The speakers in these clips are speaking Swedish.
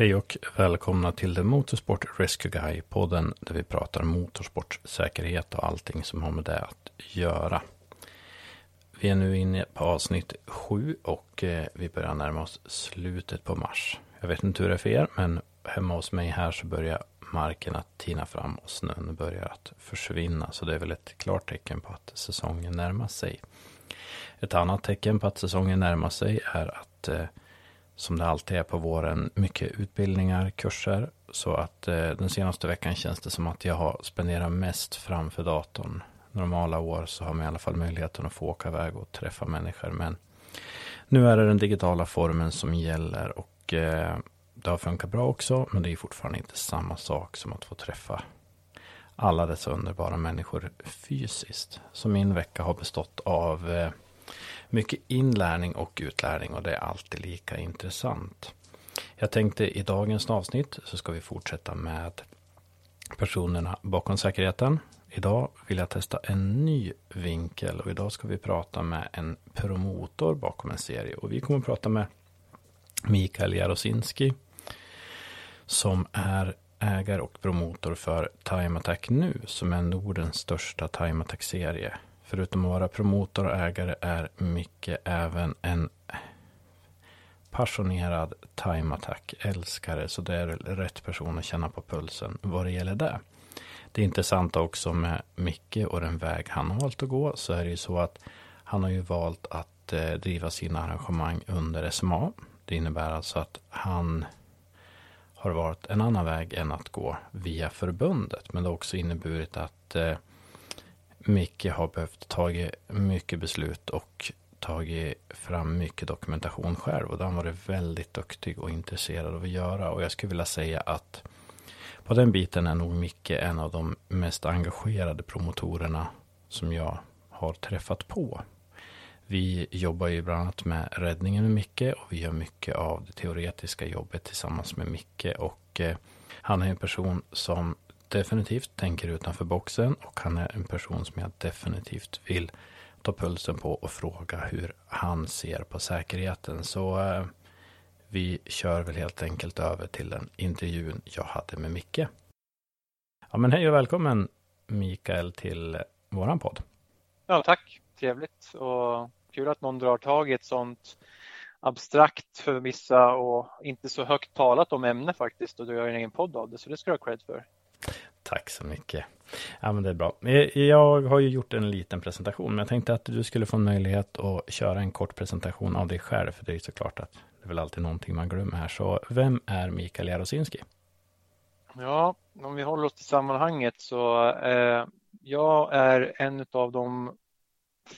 Hej och välkomna till The Motorsport Rescue Guy, podden där vi pratar motorsportsäkerhet och allting som har med det att göra. Vi är nu inne på avsnitt sju och eh, vi börjar närma oss slutet på mars. Jag vet inte hur det är för er, men hemma hos mig här så börjar marken att tina fram och snön börjar att försvinna. Så det är väl ett klart tecken på att säsongen närmar sig. Ett annat tecken på att säsongen närmar sig är att eh, som det alltid är på våren, mycket utbildningar, kurser. Så att eh, den senaste veckan känns det som att jag har spenderat mest framför datorn. Normala år så har man i alla fall möjligheten att få åka iväg och träffa människor. Men nu är det den digitala formen som gäller och eh, det har funkat bra också. Men det är fortfarande inte samma sak som att få träffa alla dessa underbara människor fysiskt. Så min vecka har bestått av eh, mycket inlärning och utlärning och det är alltid lika intressant. Jag tänkte i dagens avsnitt så ska vi fortsätta med personerna bakom säkerheten. Idag vill jag testa en ny vinkel och idag ska vi prata med en promotor bakom en serie och vi kommer att prata med Mikael Jarosinski som är ägare och promotor för Time Attack Nu som är Nordens största Time Attack-serie förutom att vara promotor och ägare är Micke även en passionerad time attack-älskare. Så det är rätt person att känna på pulsen vad det gäller det. Det intressanta också med Micke och den väg han har valt att gå så är det ju så att han har ju valt att eh, driva sina arrangemang under SMA. Det innebär alltså att han har varit en annan väg än att gå via förbundet. Men det har också inneburit att eh, Micke har behövt tagit mycket beslut och tagit fram mycket dokumentation själv. Och det har varit väldigt duktig och intresserad av att göra. Och jag skulle vilja säga att på den biten är nog Micke en av de mest engagerade promotorerna som jag har träffat på. Vi jobbar ju bland annat med räddningen med Micke och vi gör mycket av det teoretiska jobbet tillsammans med Micke. Och eh, han är en person som definitivt tänker utanför boxen och han är en person som jag definitivt vill ta pulsen på och fråga hur han ser på säkerheten. Så eh, vi kör väl helt enkelt över till den intervjun jag hade med Micke. Ja men hej och välkommen Mikael till våran podd. Ja tack, trevligt och kul att någon drar tag i ett sånt abstrakt för vissa och inte så högt talat om ämne faktiskt och du gör en egen podd av det så det ska du ha cred för. Tack så mycket. Ja, men det är bra. Eh, jag har ju gjort en liten presentation, men jag tänkte att du skulle få en möjlighet att köra en kort presentation av dig själv, för det är ju såklart att det är väl alltid någonting man glömmer här. Så vem är Mikael Jarosinski? Ja, om vi håller oss till sammanhanget så eh, jag är en av de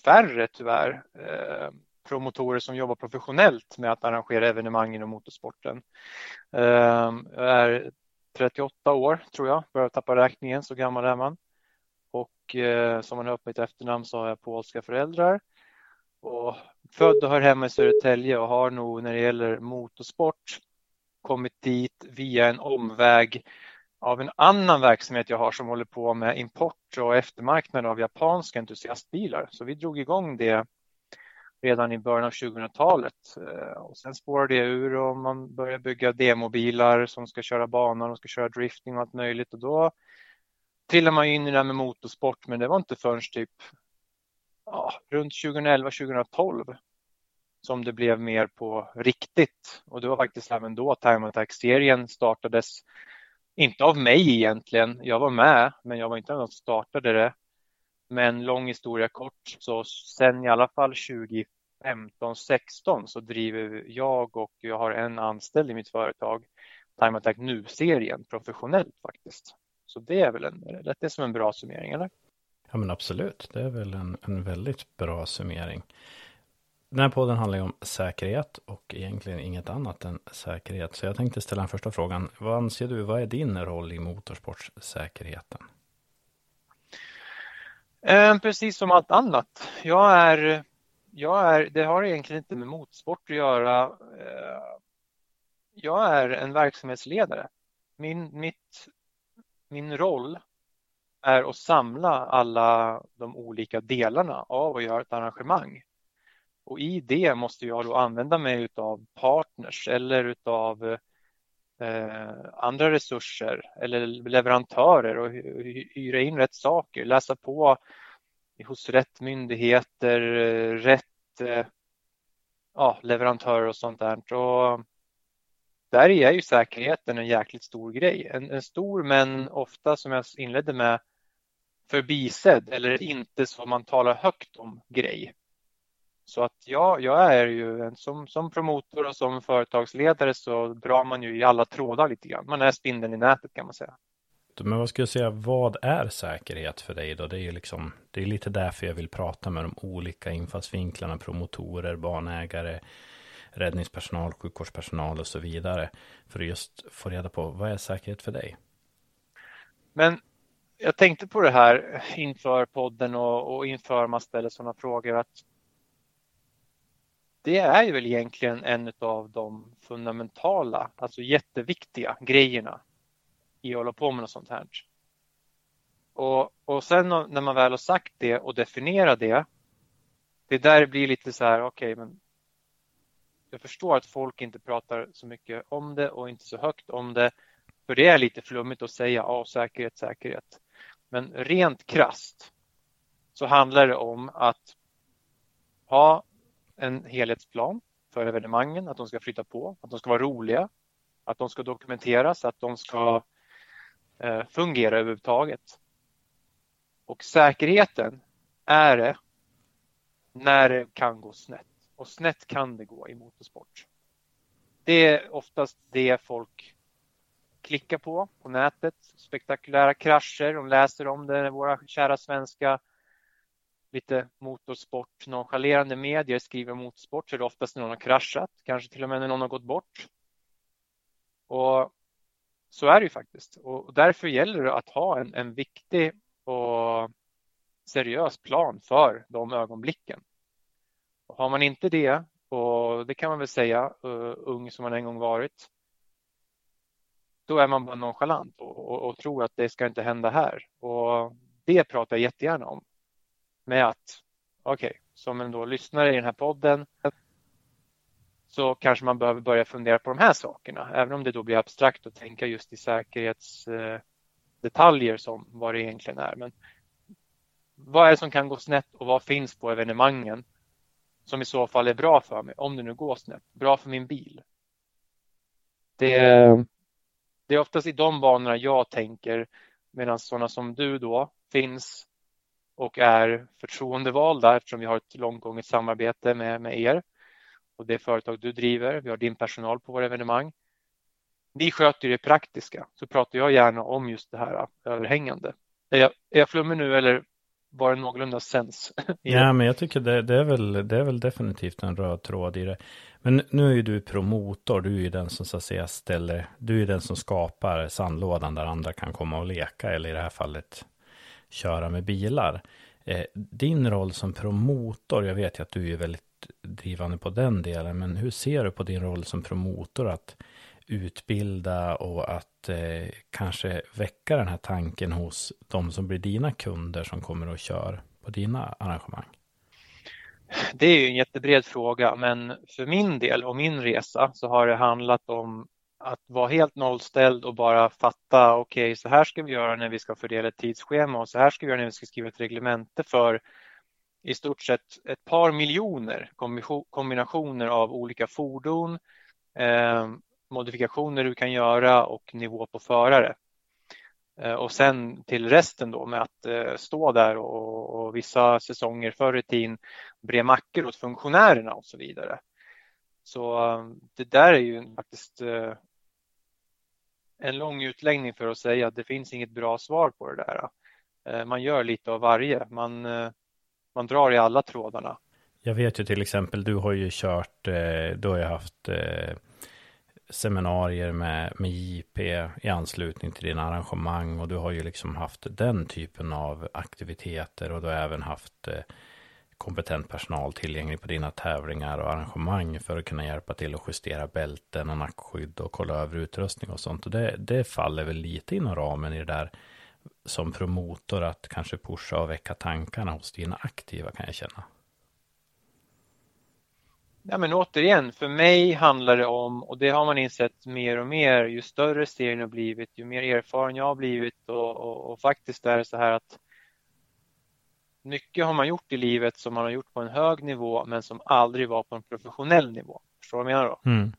färre tyvärr eh, promotorer som jobbar professionellt med att arrangera evenemang inom motorsporten. Eh, jag är 38 år tror jag, börjar tappa räkningen, så gammal är man. Och eh, som man hör på mitt efternamn så har jag polska föräldrar. Och född och hör hemma i Södertälje och har nog när det gäller motorsport kommit dit via en omväg av en annan verksamhet jag har som håller på med import och eftermarknad av japanska entusiastbilar. Så vi drog igång det redan i början av 2000-talet. Eh, och sen spårade det ur och man börjar bygga demobilar som ska köra banan och ska köra drifting och allt möjligt. Och då trillar man in i det här med motorsport, men det var inte förrän typ ja, runt 2011-2012 som det blev mer på riktigt. Och det var faktiskt även då Time Attack-serien startades. Inte av mig egentligen, jag var med, men jag var inte den som startade det. Men lång historia kort, så sen i alla fall 2015, 16 så driver jag och jag har en anställd i mitt företag Time Attack Nu-serien professionellt faktiskt. Så det är väl en, det är som en bra summering, eller? Ja, men absolut. Det är väl en, en väldigt bra summering. Den här podden handlar ju om säkerhet och egentligen inget annat än säkerhet. Så jag tänkte ställa den första frågan. Vad anser du, vad är din roll i motorsportsäkerheten? Eh, precis som allt annat. Jag är, jag är, det har egentligen inte med motorsport att göra. Eh, jag är en verksamhetsledare. Min, mitt, min roll är att samla alla de olika delarna av att göra ett arrangemang. Och i det måste jag då använda mig av partners eller utav eh, andra resurser eller leverantörer och hyra in rätt saker, läsa på hos rätt myndigheter, eh, rätt eh, ja, leverantörer och sånt där. Och där är ju säkerheten en jäkligt stor grej. En, en stor men ofta som jag inledde med förbisedd eller inte så man talar högt om grej. Så att ja, jag är ju en, som, som promotor och som företagsledare så drar man ju i alla trådar lite grann. Man är spindeln i nätet kan man säga. Men vad skulle jag säga, vad är säkerhet för dig då? Det är ju liksom, det är lite därför jag vill prata med de olika infallsvinklarna, promotorer, banägare, räddningspersonal, sjukvårdspersonal och så vidare. För att just få reda på, vad är säkerhet för dig? Men jag tänkte på det här inför podden och, och inför man ställer sådana frågor att det är ju väl egentligen en av de fundamentala, alltså jätteviktiga grejerna i att hålla på med något sånt här. Och, och sen när man väl har sagt det och definierat det, det där det blir lite så här, okej, okay, men jag förstår att folk inte pratar så mycket om det och inte så högt om det, för det är lite flummigt att säga, ja, säkerhet, säkerhet. Men rent krast så handlar det om att ha en helhetsplan för evenemangen, att de ska flytta på, att de ska vara roliga, att de ska dokumenteras, att de ska eh, fungera överhuvudtaget. Och säkerheten är det när det kan gå snett. Och snett kan det gå i motorsport. Det är oftast det folk klickar på på nätet. Spektakulära krascher, de läser om det, våra kära svenska lite motorsport nonchalerande medier skriver motorsport så är det oftast när någon har kraschat, kanske till och med när någon har gått bort. Och så är det ju faktiskt och därför gäller det att ha en, en viktig och seriös plan för de ögonblicken. Och har man inte det, och det kan man väl säga, uh, ung som man en gång varit, då är man bara nonchalant och, och, och tror att det ska inte hända här. Och det pratar jag jättegärna om med att okej, okay, som en då lyssnare i den här podden så kanske man behöver börja fundera på de här sakerna, även om det då blir abstrakt att tänka just i säkerhetsdetaljer eh, som vad det egentligen är. Men vad är det som kan gå snett och vad finns på evenemangen som i så fall är bra för mig, om det nu går snett, bra för min bil? Det, det är oftast i de banorna jag tänker medan sådana som du då finns och är förtroendevalda eftersom vi har ett långgånget samarbete med, med er och det företag du driver. Vi har din personal på våra evenemang. Ni sköter det praktiska, så pratar jag gärna om just det här överhängande. Är jag, är jag flummig nu eller var det någorlunda sens? ja, men jag tycker det, det, är väl, det är väl definitivt en röd tråd i det. Men nu är ju du promotor, du är ju den som så att säga ställer, du är den som skapar sandlådan där andra kan komma och leka, eller i det här fallet köra med bilar. Eh, din roll som promotor, jag vet ju att du är väldigt drivande på den delen, men hur ser du på din roll som promotor att utbilda och att eh, kanske väcka den här tanken hos de som blir dina kunder som kommer och kör på dina arrangemang? Det är ju en jättebred fråga, men för min del och min resa så har det handlat om att vara helt nollställd och bara fatta, okej, okay, så här ska vi göra när vi ska fördela ett tidsschema och så här ska vi göra när vi ska skriva ett reglemente för i stort sett ett par miljoner kombinationer av olika fordon, eh, modifikationer du kan göra och nivå på förare. Eh, och sen till resten då med att eh, stå där och, och, vissa säsonger förr i tiden bre mackor åt funktionärerna och så vidare. Så eh, det där är ju faktiskt eh, en lång utläggning för att säga att det finns inget bra svar på det där. Eh, man gör lite av varje. Man, eh, man drar i alla trådarna. Jag vet ju till exempel, du har ju kört, eh, du har ju haft seminarier med, med JP i anslutning till dina arrangemang och du har ju liksom haft den typen av aktiviteter och du har även haft kompetent personal tillgänglig på dina tävlingar och arrangemang för att kunna hjälpa till att justera bälten och nackskydd och kolla över utrustning och sånt. Och det, det faller väl lite inom ramen i det där som promotor att kanske pusha och väcka tankarna hos dina aktiva kan jag känna. Ja, men återigen, för mig handlar det om, och det har man insett mer och mer, ju större serien har blivit, ju mer erfaren jag har blivit och, och, och faktiskt är det så här att mycket har man gjort i livet som man har gjort på en hög nivå men som aldrig var på en professionell nivå. Förstår du vad jag menar då? Mm.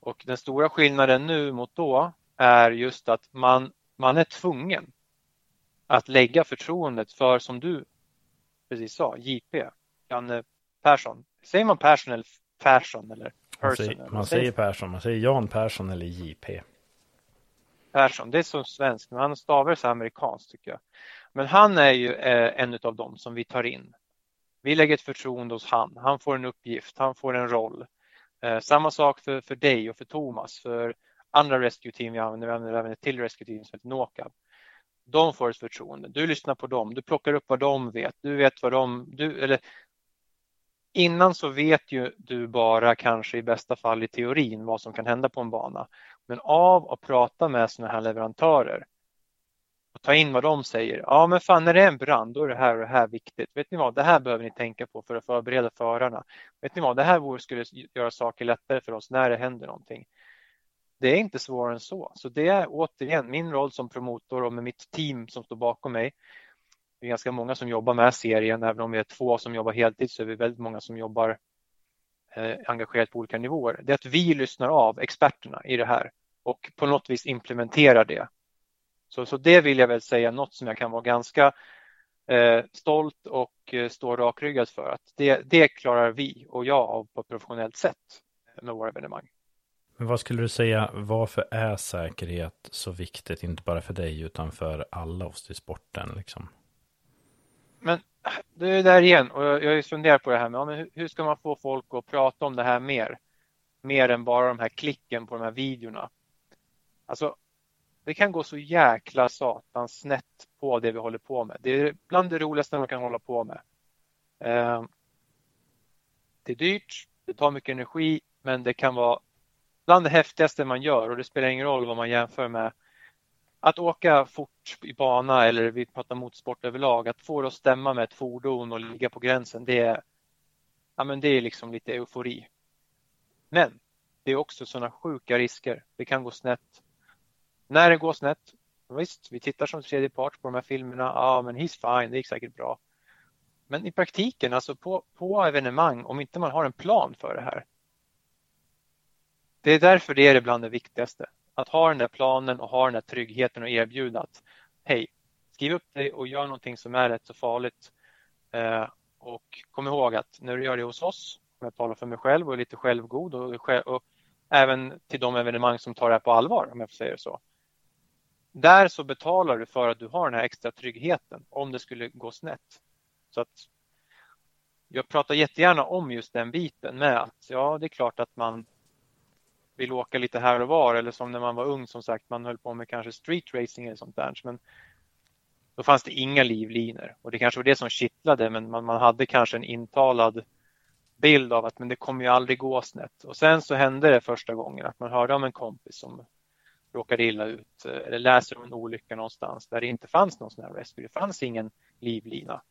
Och den stora skillnaden nu mot då är just att man, man är tvungen att lägga förtroendet för, som du precis sa, JP, Janne Persson. Säger man Persson eller Persson eller Persson? Man säger, man säger Persson, man säger Jan Persson eller JP. Persson, det är så svenskt, men han stavar så amerikanskt tycker jag. Men han är ju eh, en av dem som vi tar in. Vi lägger ett förtroende hos han. Han får en uppgift, han får en roll. Eh, samma sak för, för dig och för Thomas, för andra rescue team vi använder, vi använder även ett till rescue team som heter Nokab. De får ett förtroende. Du lyssnar på dem, du plockar upp vad de vet, du vet vad de, du, eller Innan så vet ju du bara kanske i bästa fall i teorin vad som kan hända på en bana. Men av att prata med sådana här leverantörer ta in vad de säger. Ja, men fan, när det är en brand, då är det här och det här viktigt. Vet ni vad, det här behöver ni tänka på för att förbereda förarna. Vet ni vad, det här skulle göra saker lättare för oss när det händer någonting. Det är inte svårare än så. Så det är återigen min roll som promotor och med mitt team som står bakom mig. Det är ganska många som jobbar med serien, även om vi är två som jobbar heltid så är vi väldigt många som jobbar eh, engagerat på olika nivåer. Det är att vi lyssnar av experterna i det här och på något vis implementerar det så, så det vill jag väl säga något som jag kan vara ganska eh, stolt och eh, stå rakryggad för. Att det, det klarar vi och jag av på ett professionellt sätt med våra evenemang. Men vad skulle du säga, varför är säkerhet så viktigt, inte bara för dig utan för alla oss i sporten? Liksom? Men det är där igen och jag, jag funderar på det här med ja, men hur ska man få folk att prata om det här mer? Mer än bara de här klicken på de här videorna. Alltså det kan gå så jäkla satans snett på det vi håller på med. Det är bland det roligaste man kan hålla på med. Ehm, det är dyrt, det tar mycket energi, men det kan vara bland det häftigaste man gör och det spelar ingen roll vad man jämför med. Att åka fort i bana eller vi pratar motorsport överlag, att få det att stämma med ett fordon och ligga på gränsen, det är, ja, men det är liksom lite eufori. Men det är också sådana sjuka risker. Det kan gå snett. När det går snett, visst, vi tittar som tredje part på de här filmerna. Ja, men he's fine, det gick säkert bra. Men i praktiken, alltså på, på evenemang, om inte man har en plan för det här. Det är därför det är bland det viktigaste. Att ha den där planen och ha den där tryggheten och erbjuda att hej, skriv upp dig och gör någonting som är rätt så farligt. Eh, och kom ihåg att när du gör det hos oss, om jag talar för mig själv och är lite självgod och, och även till de evenemang som tar det här på allvar, om jag får säga det så, där så betalar du för att du har den här extra tryggheten om det skulle gå snett. Så att jag pratar jättegärna om just den biten med att ja, det är klart att man vill åka lite här och var eller som när man var ung som sagt, man höll på med kanske street racing eller sånt där. Men då fanns det inga livlinor och det kanske var det som kittlade men man, man hade kanske en intalad bild av att men det kommer ju aldrig gå snett. Och sen så hände det första gången att man hörde om en kompis som råkade illa ut eh, eller läser om en olycka någonstans där det inte fanns någon sån här rescue. Det fanns ingen livlina.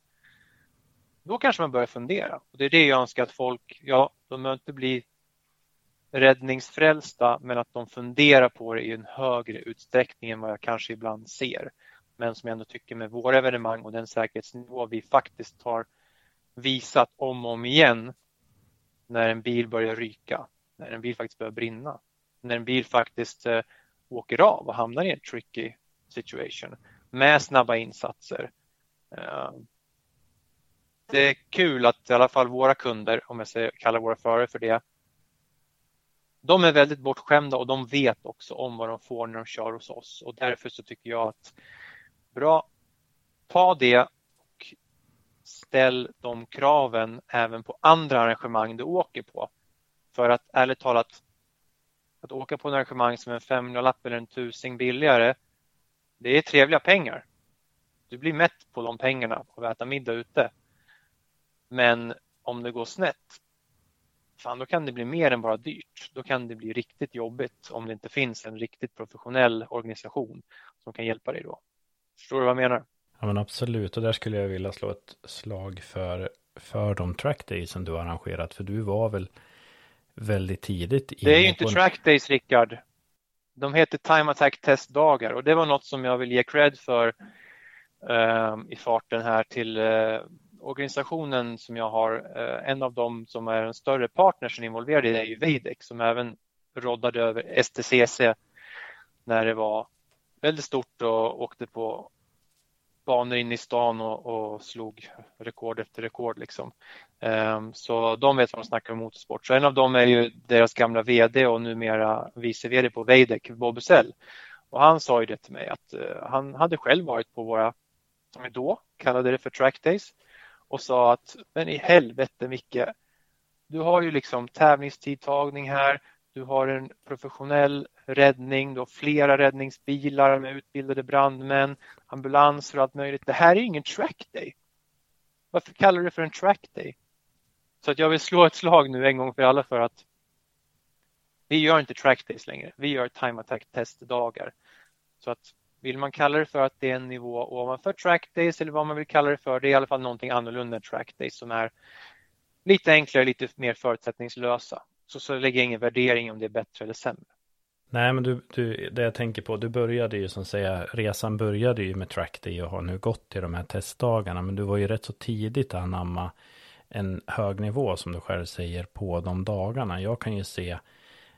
Då kanske man börjar fundera. Och det är det jag önskar att folk, ja, de behöver inte bli räddningsfrälsta men att de funderar på det i en högre utsträckning än vad jag kanske ibland ser. Men som jag ändå tycker med våra evenemang och den säkerhetsnivå vi faktiskt har visat om och om igen när en bil börjar ryka, när en bil faktiskt börjar brinna, när en bil faktiskt eh, åker av och hamnar i en tricky situation med snabba insatser. Eh, det är kul att i alla fall våra kunder, om jag säger, kallar våra förare för det, de är väldigt bortskämda och de vet också om vad de får när de kör hos oss och därför så tycker jag att bra, ta det och ställ de kraven även på andra arrangemang du åker på. För att ärligt talat, att åka på en arrangemang som en 500-lapp eller en tusing billigare, det är trevliga pengar. Du blir mätt på de pengarna och äta middag ute. Men om det går snett, fan då kan det bli mer än bara dyrt. Då kan det bli riktigt jobbigt om det inte finns en riktigt professionell organisation som kan hjälpa dig då. Förstår du vad jag menar? Ja men absolut och där skulle jag vilja slå ett slag för för de trackdays som du har arrangerat? För du var väl väldigt tidigt. Det är ju inte en... trackdays, Rickard. De heter time attack testdagar och det var något som jag vill ge cred för eh, i farten här till eh, organisationen som jag har. Eh, en av dem som är en större partner som är involverad i det är ju Veidex som även roddade över STCC när det var väldigt stort och åkte på banor in i stan och, och slog rekord efter rekord. Liksom. Um, så de vet vad de snackar om motorsport. Så en av dem är ju deras gamla VD och numera vice VD på Veidek, Bob Usell. Och han sa ju det till mig att uh, han hade själv varit på våra, som vi då kallade det för track days och sa att men i helvete Micke, du har ju liksom tävlingstidtagning här, du har en professionell räddning, du har flera räddningsbilar med utbildade brandmän, ambulanser och allt möjligt. Det här är ingen track day. Varför kallar du det för en track day? Så att jag vill slå ett slag nu en gång för alla för att vi gör inte track days längre. Vi gör time attack testdagar. Så att vill man kalla det för att det är en nivå ovanför track days eller vad man vill kalla det för, det är i alla fall någonting annorlunda än track days som är lite enklare, lite mer förutsättningslösa. Så, så lägger jag ingen värdering om det är bättre eller sämre. Nej, men du, du, det jag tänker på, du började ju som säga, resan började ju med trackday och har nu gått till de här testdagarna, men du var ju rätt så tidigt att anamma en hög nivå som du själv säger på de dagarna. Jag kan ju se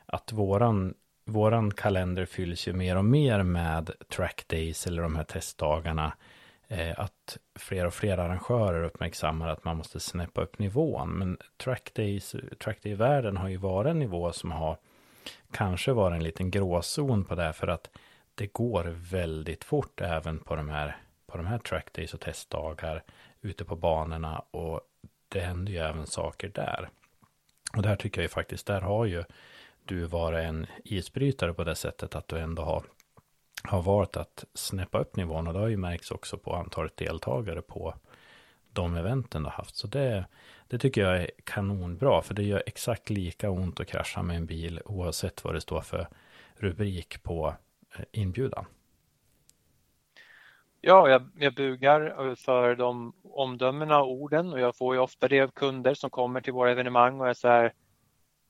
att våran, våran kalender fylls ju mer och mer med trackdays eller de här testdagarna. Eh, att fler och fler arrangörer uppmärksammar att man måste snäppa upp nivån. Men trackdays, trackday-världen har ju varit en nivå som har kanske vara en liten gråzon på det. För att det går väldigt fort även på de här, på de här trackdays och testdagar ute på banorna. Och det händer ju även saker där. Och där tycker jag ju faktiskt, där har ju du varit en isbrytare på det sättet att du ändå har, har valt att snäppa upp nivån. Och det har ju märkts också på antalet deltagare på de eventen du har haft. Så det, det tycker jag är kanonbra, för det gör exakt lika ont att krascha med en bil oavsett vad det står för rubrik på eh, inbjudan. Ja, jag, jag bugar för de omdömena och orden och jag får ju ofta det av kunder som kommer till våra evenemang och är så här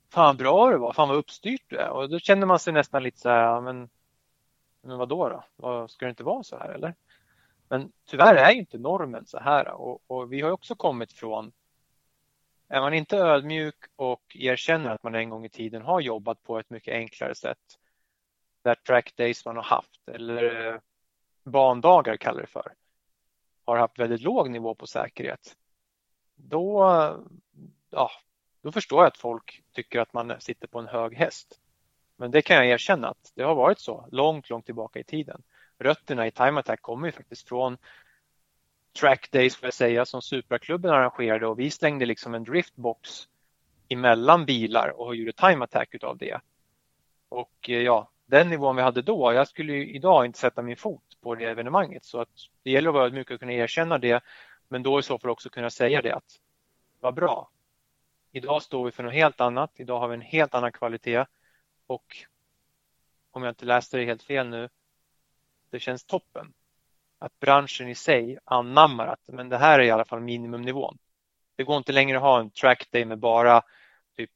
Fan bra det var, fan vad uppstyrt du är och då känner man sig nästan lite så här, men, men vad då? då? Ska det inte vara så här eller? Men tyvärr är inte normen så här och, och vi har också kommit från är man inte ödmjuk och erkänner att man en gång i tiden har jobbat på ett mycket enklare sätt, där track days man har haft eller eh, bandagar kallar det för, har haft väldigt låg nivå på säkerhet, då, ja, då förstår jag att folk tycker att man sitter på en hög häst. Men det kan jag erkänna att det har varit så långt, långt tillbaka i tiden. Rötterna i Time Attack kommer ju faktiskt från track days får jag säga som Supraklubben arrangerade och vi slängde liksom en driftbox emellan bilar och gjorde time attack utav det. Och eh, ja, den nivån vi hade då, jag skulle idag inte sätta min fot på det evenemanget så att det gäller att vara mycket att kunna erkänna det men då i så fall också kunna säga det att vad bra. Idag står vi för något helt annat. Idag har vi en helt annan kvalitet och om jag inte läste det helt fel nu, det känns toppen att branschen i sig anammar att men det här är i alla fall minimumnivån. Det går inte längre att ha en trackday med bara typ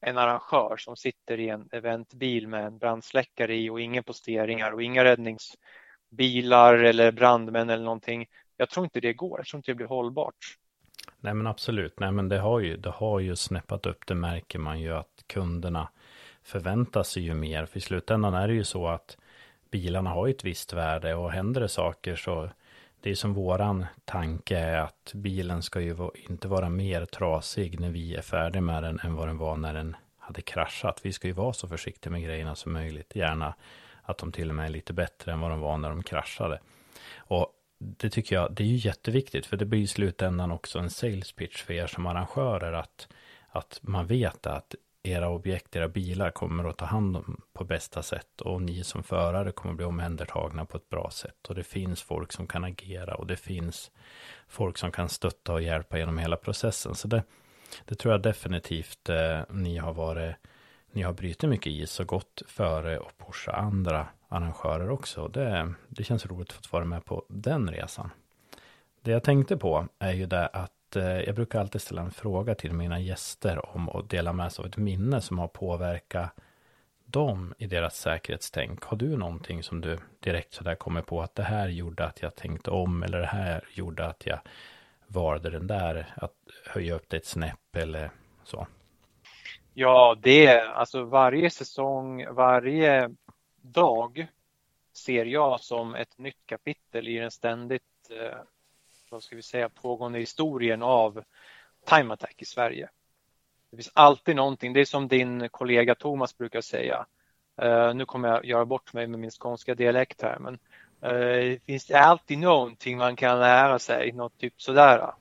en arrangör som sitter i en eventbil med en brandsläckare i och inga posteringar och inga räddningsbilar eller brandmän eller någonting. Jag tror inte det går. Jag tror inte det blir hållbart. Nej men absolut. Nej men det har ju, det har ju snäppat upp. Det märker man ju att kunderna förväntar sig ju mer. För i slutändan är det ju så att bilarna har ju ett visst värde och händer det saker så det är som våran tanke är att bilen ska ju inte vara mer trasig när vi är färdiga med den än vad den var när den hade kraschat. Vi ska ju vara så försiktiga med grejerna som möjligt. Gärna att de till och med är lite bättre än vad de var när de kraschade. Och det tycker jag, det är ju jätteviktigt för det blir i slutändan också en sales pitch för er som arrangörer att, att man vet att era objekt, era bilar kommer att ta hand om på bästa sätt och ni som förare kommer att bli omhändertagna på ett bra sätt och det finns folk som kan agera och det finns folk som kan stötta och hjälpa genom hela processen. Så det, det tror jag definitivt eh, ni har varit, ni har brutit mycket is och gått före och pusha andra arrangörer också. Det, det känns roligt att få vara med på den resan. Det jag tänkte på är ju det att att eh, jag brukar alltid ställa en fråga till mina gäster om att dela med sig av ett minne som har påverkat dem i deras säkerhetstänk. Har du någonting som du direkt sådär kommer på att det här gjorde att jag tänkte om eller det här gjorde att jag valde den där att höja upp det ett snäpp eller så? Ja, det är alltså varje säsong, varje dag ser jag som ett nytt kapitel i den ständigt, eh, vad ska vi säga, pågående historien av Time Attack i Sverige. Det finns alltid någonting, det är som din kollega Thomas brukar säga. Uh, nu kommer jag göra bort mig med min skånska dialekt här, men uh, det finns alltid någonting man kan lära sig, något typ sådär.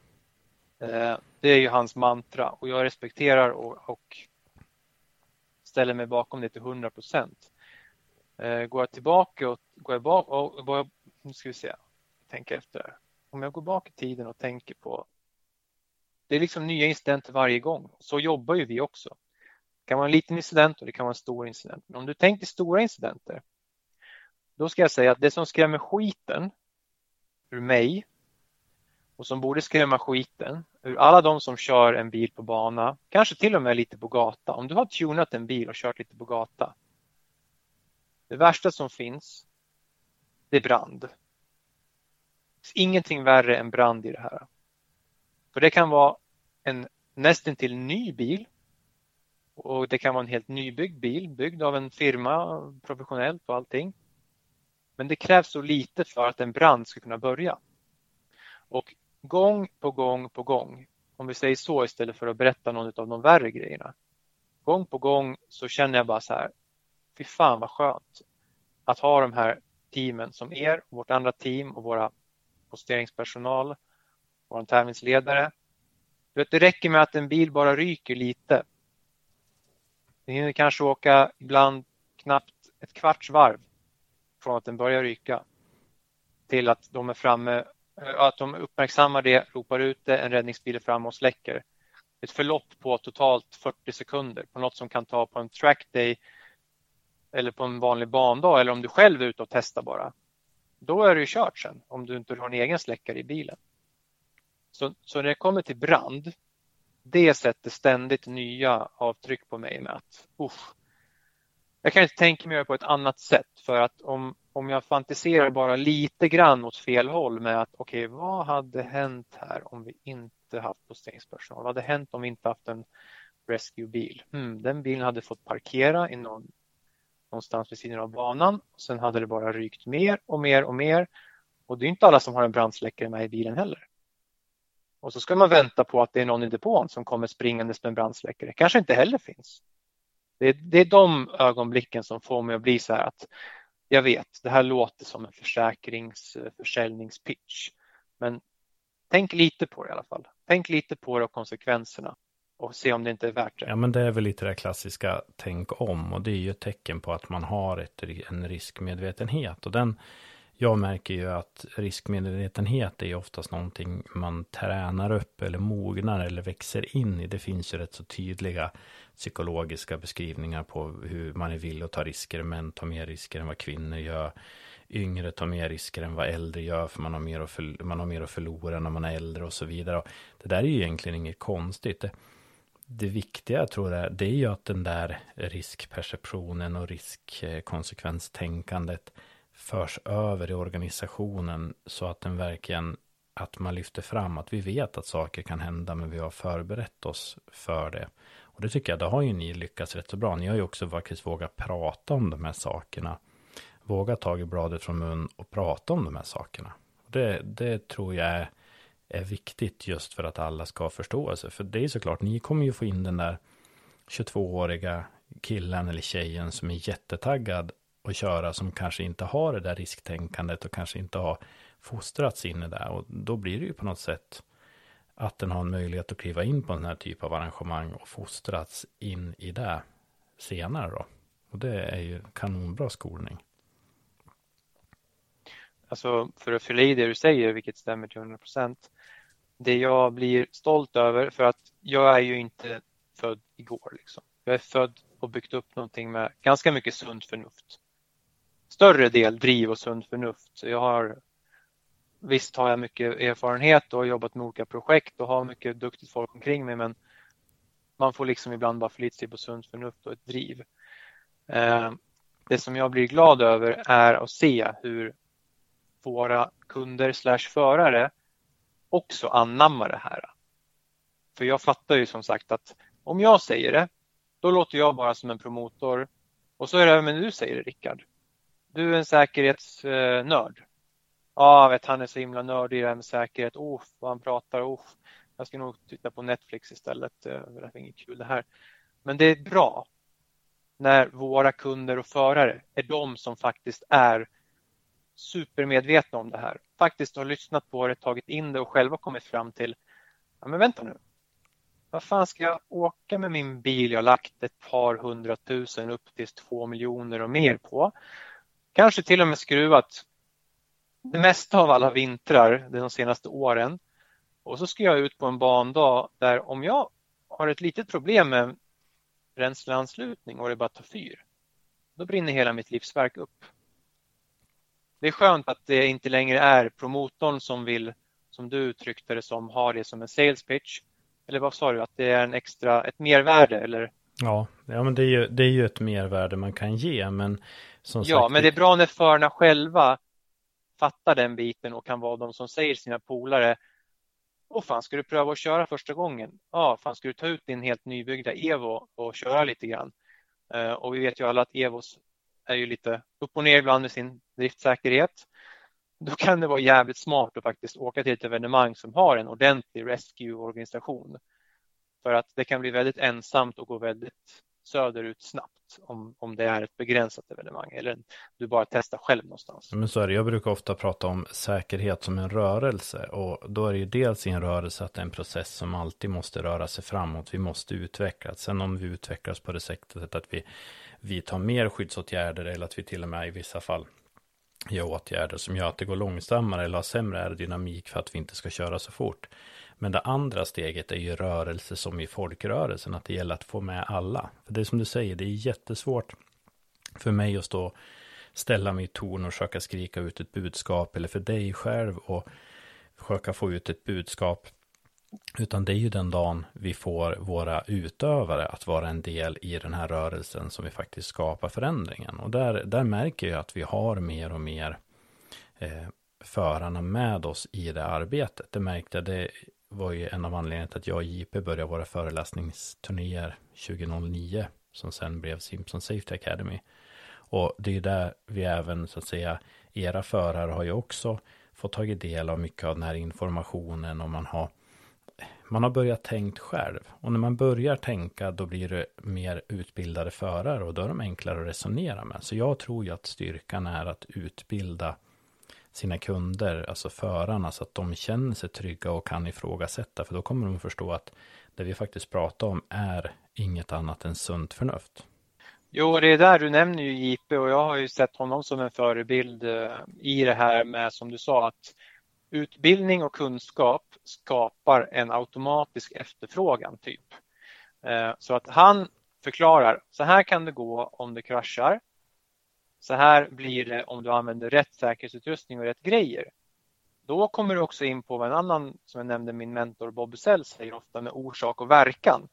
Uh, det är ju hans mantra och jag respekterar och, och ställer mig bakom det till 100 procent. Går jag tillbaka och går jag bak och, och nu ska vi se, tänka efter. Om jag går bak i tiden och tänker på det är liksom nya incidenter varje gång. Så jobbar ju vi också. Det kan vara en liten incident och det kan vara en stor incident. Men om du tänker stora incidenter, då ska jag säga att det som skrämmer skiten ur mig och som borde skrämma skiten ur alla de som kör en bil på bana, kanske till och med lite på gata. Om du har tunat en bil och kört lite på gata. Det värsta som finns, det är brand. Ingenting värre än brand i det här. För det kan vara en nästintill ny bil och det kan vara en helt nybyggd bil, byggd av en firma professionellt och allting. Men det krävs så lite för att en brand ska kunna börja. Och gång på gång på gång, om vi säger så istället för att berätta någon av de värre grejerna. Gång på gång så känner jag bara så här, fy fan vad skönt att ha de här teamen som er, vårt andra team och våra posteringspersonal vår tävlingsledare. Du vet, det räcker med att en bil bara ryker lite. Den hinner kanske åka ibland knappt ett kvarts varv från att den börjar ryka till att de är framme, eh, att de uppmärksammar det, ropar ut det, en räddningsbil är framme och släcker. Ett förlopp på totalt 40 sekunder på något som kan ta på en trackday eller på en vanlig bandag eller om du själv är ute och testar bara. Då är det ju kört sen om du inte har en egen släckare i bilen. Så, så när det kommer till brand, det sätter ständigt nya avtryck på mig med att usch, jag kan inte tänka mig på ett annat sätt för att om, om jag fantiserar bara lite grann åt fel håll med att okej, okay, vad hade hänt här om vi inte haft posteringspersonal? Vad hade hänt om vi inte haft en rescuebil? Hmm, den bilen hade fått parkera i någon, någonstans vid sidan av banan. Sen hade det bara rykt mer och mer och mer. Och det är inte alla som har en brandsläckare med i bilen heller. Och så ska man vänta på att det är någon i depån som kommer springandes med en brandsläckare. kanske inte heller finns. Det är, det är de ögonblicken som får mig att bli så här att jag vet, det här låter som en försäkringsförsäljningspitch. Men tänk lite på det i alla fall. Tänk lite på det och konsekvenserna och se om det inte är värt det. Ja, men det är väl lite det klassiska tänk om och det är ju ett tecken på att man har ett, en riskmedvetenhet och den jag märker ju att riskmedvetenhet är ju oftast någonting man tränar upp eller mognar eller växer in i. Det finns ju rätt så tydliga psykologiska beskrivningar på hur man är villig att ta risker. Män tar mer risker än vad kvinnor gör. Yngre tar mer risker än vad äldre gör för man har mer att, förl- man har mer att förlora när man är äldre och så vidare. Och det där är ju egentligen inget konstigt. Det, det viktiga jag tror jag, det är ju att den där riskperceptionen och riskkonsekvenstänkandet förs över i organisationen så att den verkligen att man lyfter fram att vi vet att saker kan hända men vi har förberett oss för det. Och det tycker jag, det har ju ni lyckats rätt så bra. Ni har ju också faktiskt vågat prata om de här sakerna. Vågat ta bladet från mun och prata om de här sakerna. Det, det tror jag är, är viktigt just för att alla ska ha förståelse. För det är såklart, ni kommer ju få in den där 22-åriga killen eller tjejen som är jättetaggad att köra som kanske inte har det där risktänkandet och kanske inte har fostrats in i det. Och då blir det ju på något sätt att den har en möjlighet att kliva in på den här typen av arrangemang och fostrats in i det senare då. Och det är ju kanonbra skolning. Alltså för att fylla i det du säger, vilket stämmer till 100 procent. Det jag blir stolt över, för att jag är ju inte född igår. Liksom. Jag är född och byggt upp någonting med ganska mycket sunt förnuft större del driv och sunt förnuft. Så jag har visst har jag mycket erfarenhet och har jobbat med olika projekt och har mycket duktigt folk omkring mig men man får liksom ibland bara förlita sig på sunt förnuft och ett driv. Eh, det som jag blir glad över är att se hur våra kunder slash förare också anammar det här. För jag fattar ju som sagt att om jag säger det, då låter jag bara som en promotor. Och så är det även du säger det Rickard. Du är en säkerhetsnörd. Ja, vet, han är så himla nördig i det här med säkerhet. Oh, vad han pratar. Oh, jag ska nog titta på Netflix istället. Eh, det är inget kul det här. Men det är bra när våra kunder och förare är de som faktiskt är supermedvetna om det här. Faktiskt har lyssnat på det, tagit in det och själva kommit fram till, ja men vänta nu, vad fan ska jag åka med min bil jag lagt ett par hundratusen upp till två miljoner och mer på? Kanske till och med skruvat det mesta av alla vintrar de senaste åren. Och så ska jag ut på en bandag där om jag har ett litet problem med bränsleanslutning och det bara tar fyr, då brinner hela mitt livsverk upp. Det är skönt att det inte längre är promotorn som vill, som du uttryckte det som, ha det som en sales pitch. Eller vad sa du, att det är en extra, ett mervärde eller? Ja, ja men det är, ju, det är ju ett mervärde man kan ge, men som Ja, sagt, men det är bra när förarna själva fattar den biten och kan vara de som säger sina polare Åh fan, ska du pröva att köra första gången? Ja, fan, ska du ta ut din helt nybyggda Evo och köra lite grann? Uh, och vi vet ju alla att Evos är ju lite upp och ner ibland med sin driftsäkerhet. Då kan det vara jävligt smart att faktiskt åka till ett evenemang som har en ordentlig rescue-organisation. För att det kan bli väldigt ensamt och gå väldigt söderut snabbt om, om det är ett begränsat evenemang eller du bara testar själv någonstans. Men så är det. Jag brukar ofta prata om säkerhet som en rörelse och då är det ju dels i en rörelse att det är en process som alltid måste röra sig framåt. Vi måste utvecklas. Sen om vi utvecklas på det sättet att vi vidta mer skyddsåtgärder eller att vi till och med i vissa fall gör åtgärder som gör att det går långsammare eller har sämre aerodynamik för att vi inte ska köra så fort. Men det andra steget är ju rörelse som i folkrörelsen, att det gäller att få med alla. För det är som du säger, det är jättesvårt för mig att stå ställa mig i torn och försöka skrika ut ett budskap eller för dig själv och försöka få ut ett budskap. Utan det är ju den dagen vi får våra utövare att vara en del i den här rörelsen som vi faktiskt skapar förändringen. Och där, där märker jag att vi har mer och mer eh, förarna med oss i det arbetet. Det märkte jag, det var ju en av anledningarna till att jag och JP började våra föreläsningsturnéer 2009 som sen blev Simpson Safety Academy. Och det är där vi även så att säga era förare har ju också fått tagit del av mycket av den här informationen och man har man har börjat tänkt själv. Och när man börjar tänka då blir det mer utbildade förare och då är de enklare att resonera med. Så jag tror ju att styrkan är att utbilda sina kunder, alltså förarna, så att de känner sig trygga och kan ifrågasätta. För då kommer de förstå att det vi faktiskt pratar om är inget annat än sunt förnuft. Jo, det är där du nämner ju JP och jag har ju sett honom som en förebild eh, i det här med som du sa att utbildning och kunskap skapar en automatisk efterfrågan typ. Eh, så att han förklarar, så här kan det gå om det kraschar. Så här blir det om du använder rätt säkerhetsutrustning och rätt grejer. Då kommer du också in på vad en annan, som jag nämnde, min mentor Bob Sell säger ofta med orsak och verkan.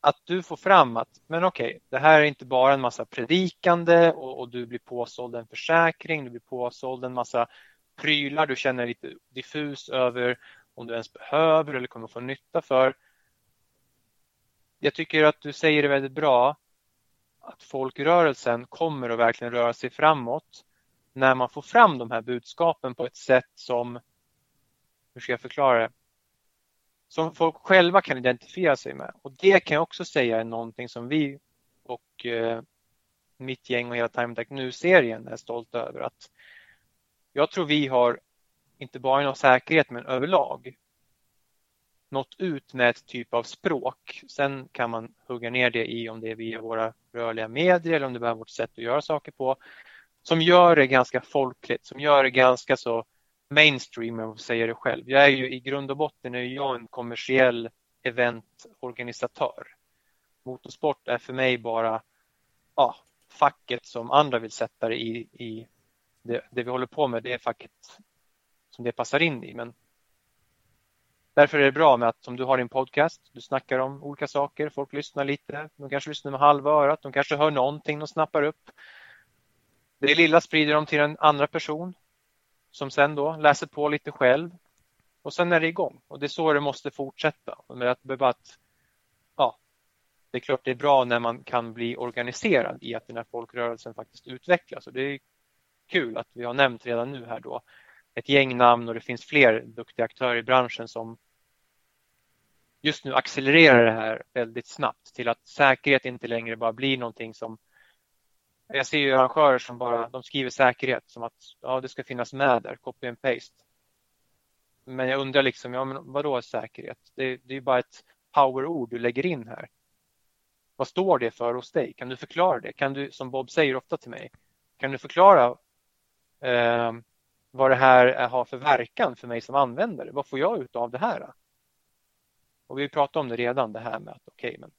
Att du får fram att, men okej, okay, det här är inte bara en massa predikande och, och, du blir påsåld en försäkring, du blir påsåld en massa prylar du känner lite diffus över om du ens behöver eller kommer få nytta för. Jag tycker att du säger det väldigt bra att folkrörelsen kommer att verkligen röra sig framåt när man får fram de här budskapen på ett sätt som, hur ska jag förklara det, som folk själva kan identifiera sig med. Och det kan jag också säga är någonting som vi och eh, mitt gäng och hela Time Attack Nu-serien är stolta över. att jag tror vi har, inte bara inom säkerhet men överlag, nått ut med ett typ av språk. Sen kan man hugga ner det i om det är via våra rörliga medier eller om det är vårt sätt att göra saker på. Som gör det ganska folkligt, som gör det ganska så mainstream, om jag säger det själv. Jag är ju i grund och botten är jag en kommersiell eventorganisatör. Motorsport är för mig bara ja, facket som andra vill sätta det i, i det, det vi håller på med. Det är facket som det passar in i. Men därför är det bra med att om du har din podcast, du snackar om olika saker, folk lyssnar lite, de kanske lyssnar med halva örat, de kanske hör någonting de snappar upp. Det lilla sprider de till en andra person som sen då läser på lite själv och sen är det igång och det är så det måste fortsätta. Med att, att, ja, det är klart det är bra när man kan bli organiserad i att den här folkrörelsen faktiskt utvecklas och det är kul att vi har nämnt redan nu här då ett gäng namn och det finns fler duktiga aktörer i branschen som just nu accelererar det här väldigt snabbt till att säkerhet inte längre bara blir någonting som jag ser ju arrangörer som bara de skriver säkerhet som att ja, det ska finnas med där, copy and paste. Men jag undrar liksom, ja, men vadå säkerhet? Det, det är bara ett powerord du lägger in här. Vad står det för hos dig? Kan du förklara det? Kan du, som Bob säger ofta till mig, kan du förklara eh, vad det här eh, har för verkan för mig som användare? Vad får jag ut av det här? Och vi pratade om det redan, det här med att okej, okay, men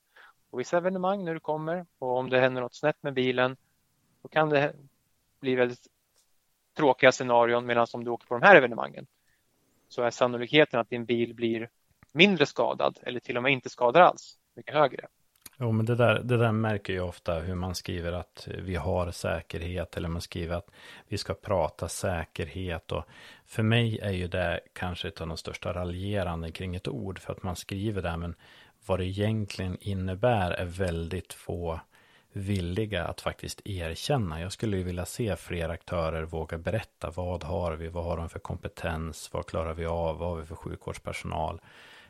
på vissa evenemang när du kommer och om det händer något snett med bilen, då kan det bli väldigt tråkiga scenarion medan om du åker på de här evenemangen så är sannolikheten att din bil blir mindre skadad eller till och med inte skadar alls mycket högre. Jo, men det där, det där märker jag ofta hur man skriver att vi har säkerhet eller man skriver att vi ska prata säkerhet. Och för mig är ju det kanske ett av de största raljerande kring ett ord för att man skriver det, men vad det egentligen innebär är väldigt få villiga att faktiskt erkänna. Jag skulle ju vilja se fler aktörer våga berätta. Vad har vi? Vad har de för kompetens? Vad klarar vi av? Vad har vi för sjukvårdspersonal?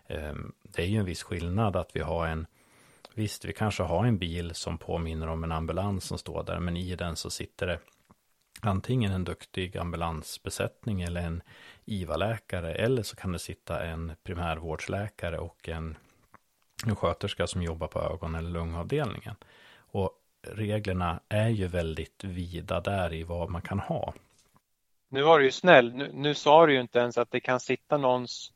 Ehm, det är ju en viss skillnad att vi har en Visst, vi kanske har en bil som påminner om en ambulans som står där, men i den så sitter det antingen en duktig ambulansbesättning eller en IVA-läkare, eller så kan det sitta en primärvårdsläkare och en, en sköterska som jobbar på ögon eller lungavdelningen. Och reglerna är ju väldigt vida där i vad man kan ha. Nu var du ju snäll. Nu, nu sa du ju inte ens att det kan sitta någons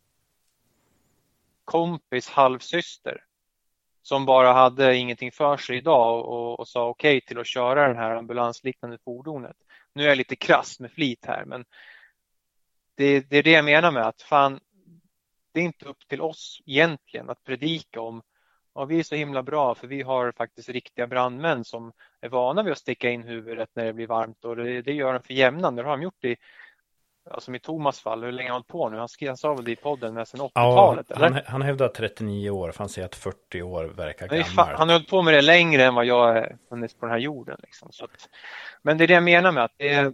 kompis halvsyster som bara hade ingenting för sig idag och, och sa okej okay till att köra det här ambulansliknande fordonet. Nu är jag lite krass med flit här men det, det, är det jag menar med att fan, det är inte upp till oss egentligen att predika om ja, vi är så himla bra för vi har faktiskt riktiga brandmän som är vana vid att sticka in huvudet när det blir varmt och det, det gör de för jämnan. Det har de gjort i Alltså i Thomas fall, hur länge har han hållit på nu? Han, skrev, han sa väl det i podden med sen 80-talet? Ja, han, han hävdar 39 år, för han säger att 40 år verkar gammalt. Fan, han har hållit på med det längre än vad jag har funnits på den här jorden. Liksom. Så att, men det är det jag menar med att det är,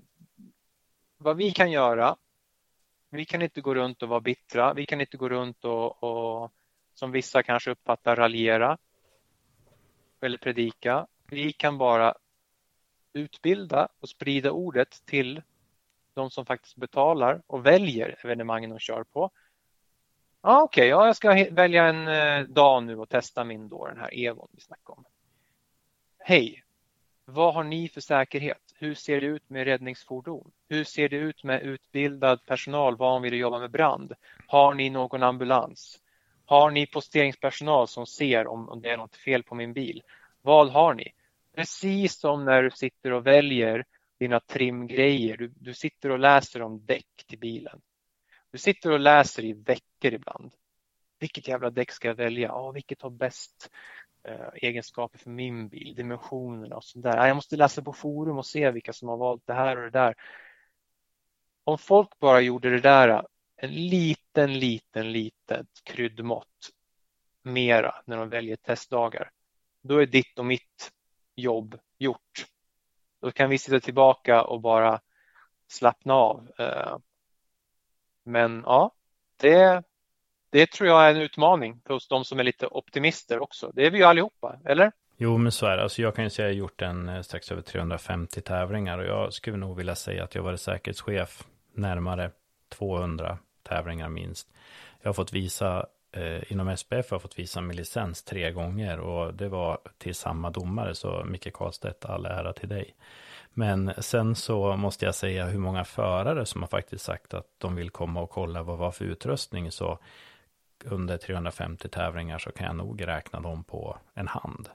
vad vi kan göra, vi kan inte gå runt och vara bittra, vi kan inte gå runt och, och som vissa kanske uppfattar raljera eller predika. Vi kan bara utbilda och sprida ordet till de som faktiskt betalar och väljer evenemangen de kör på. Ja, Okej, okay, ja, jag ska välja en eh, dag nu och testa min då, den här Evon vi snackade om. Hej! Vad har ni för säkerhet? Hur ser det ut med räddningsfordon? Hur ser det ut med utbildad personal van vid att jobba med brand? Har ni någon ambulans? Har ni posteringspersonal som ser om, om det är något fel på min bil? Vad har ni? Precis som när du sitter och väljer dina trimgrejer. Du, du sitter och läser om däck till bilen. Du sitter och läser i veckor ibland. Vilket jävla däck ska jag välja? Ja, vilket har bäst eh, egenskaper för min bil, dimensionerna och sådär. Jag måste läsa på forum och se vilka som har valt det här och det där. Om folk bara gjorde det där en liten, liten, litet kryddmått mera när de väljer testdagar, då är ditt och mitt jobb gjort. Då kan vi sitta tillbaka och bara slappna av. Eh, men ja, det, det tror jag är en utmaning för de som är lite optimister också. Det är vi ju allihopa, eller? Jo, men så är det. Alltså jag kan ju säga att jag har gjort en eh, strax över 350 tävlingar och jag skulle nog vilja säga att jag varit säkerhetschef närmare 200 tävlingar minst. Jag har fått visa eh, inom SPF har jag fått visa min licens tre gånger och det var till samma domare så Micke Karlstedt, all ära till dig. Men sen så måste jag säga hur många förare som har faktiskt sagt att de vill komma och kolla vad var för utrustning så under 350 tävlingar så kan jag nog räkna dem på en hand.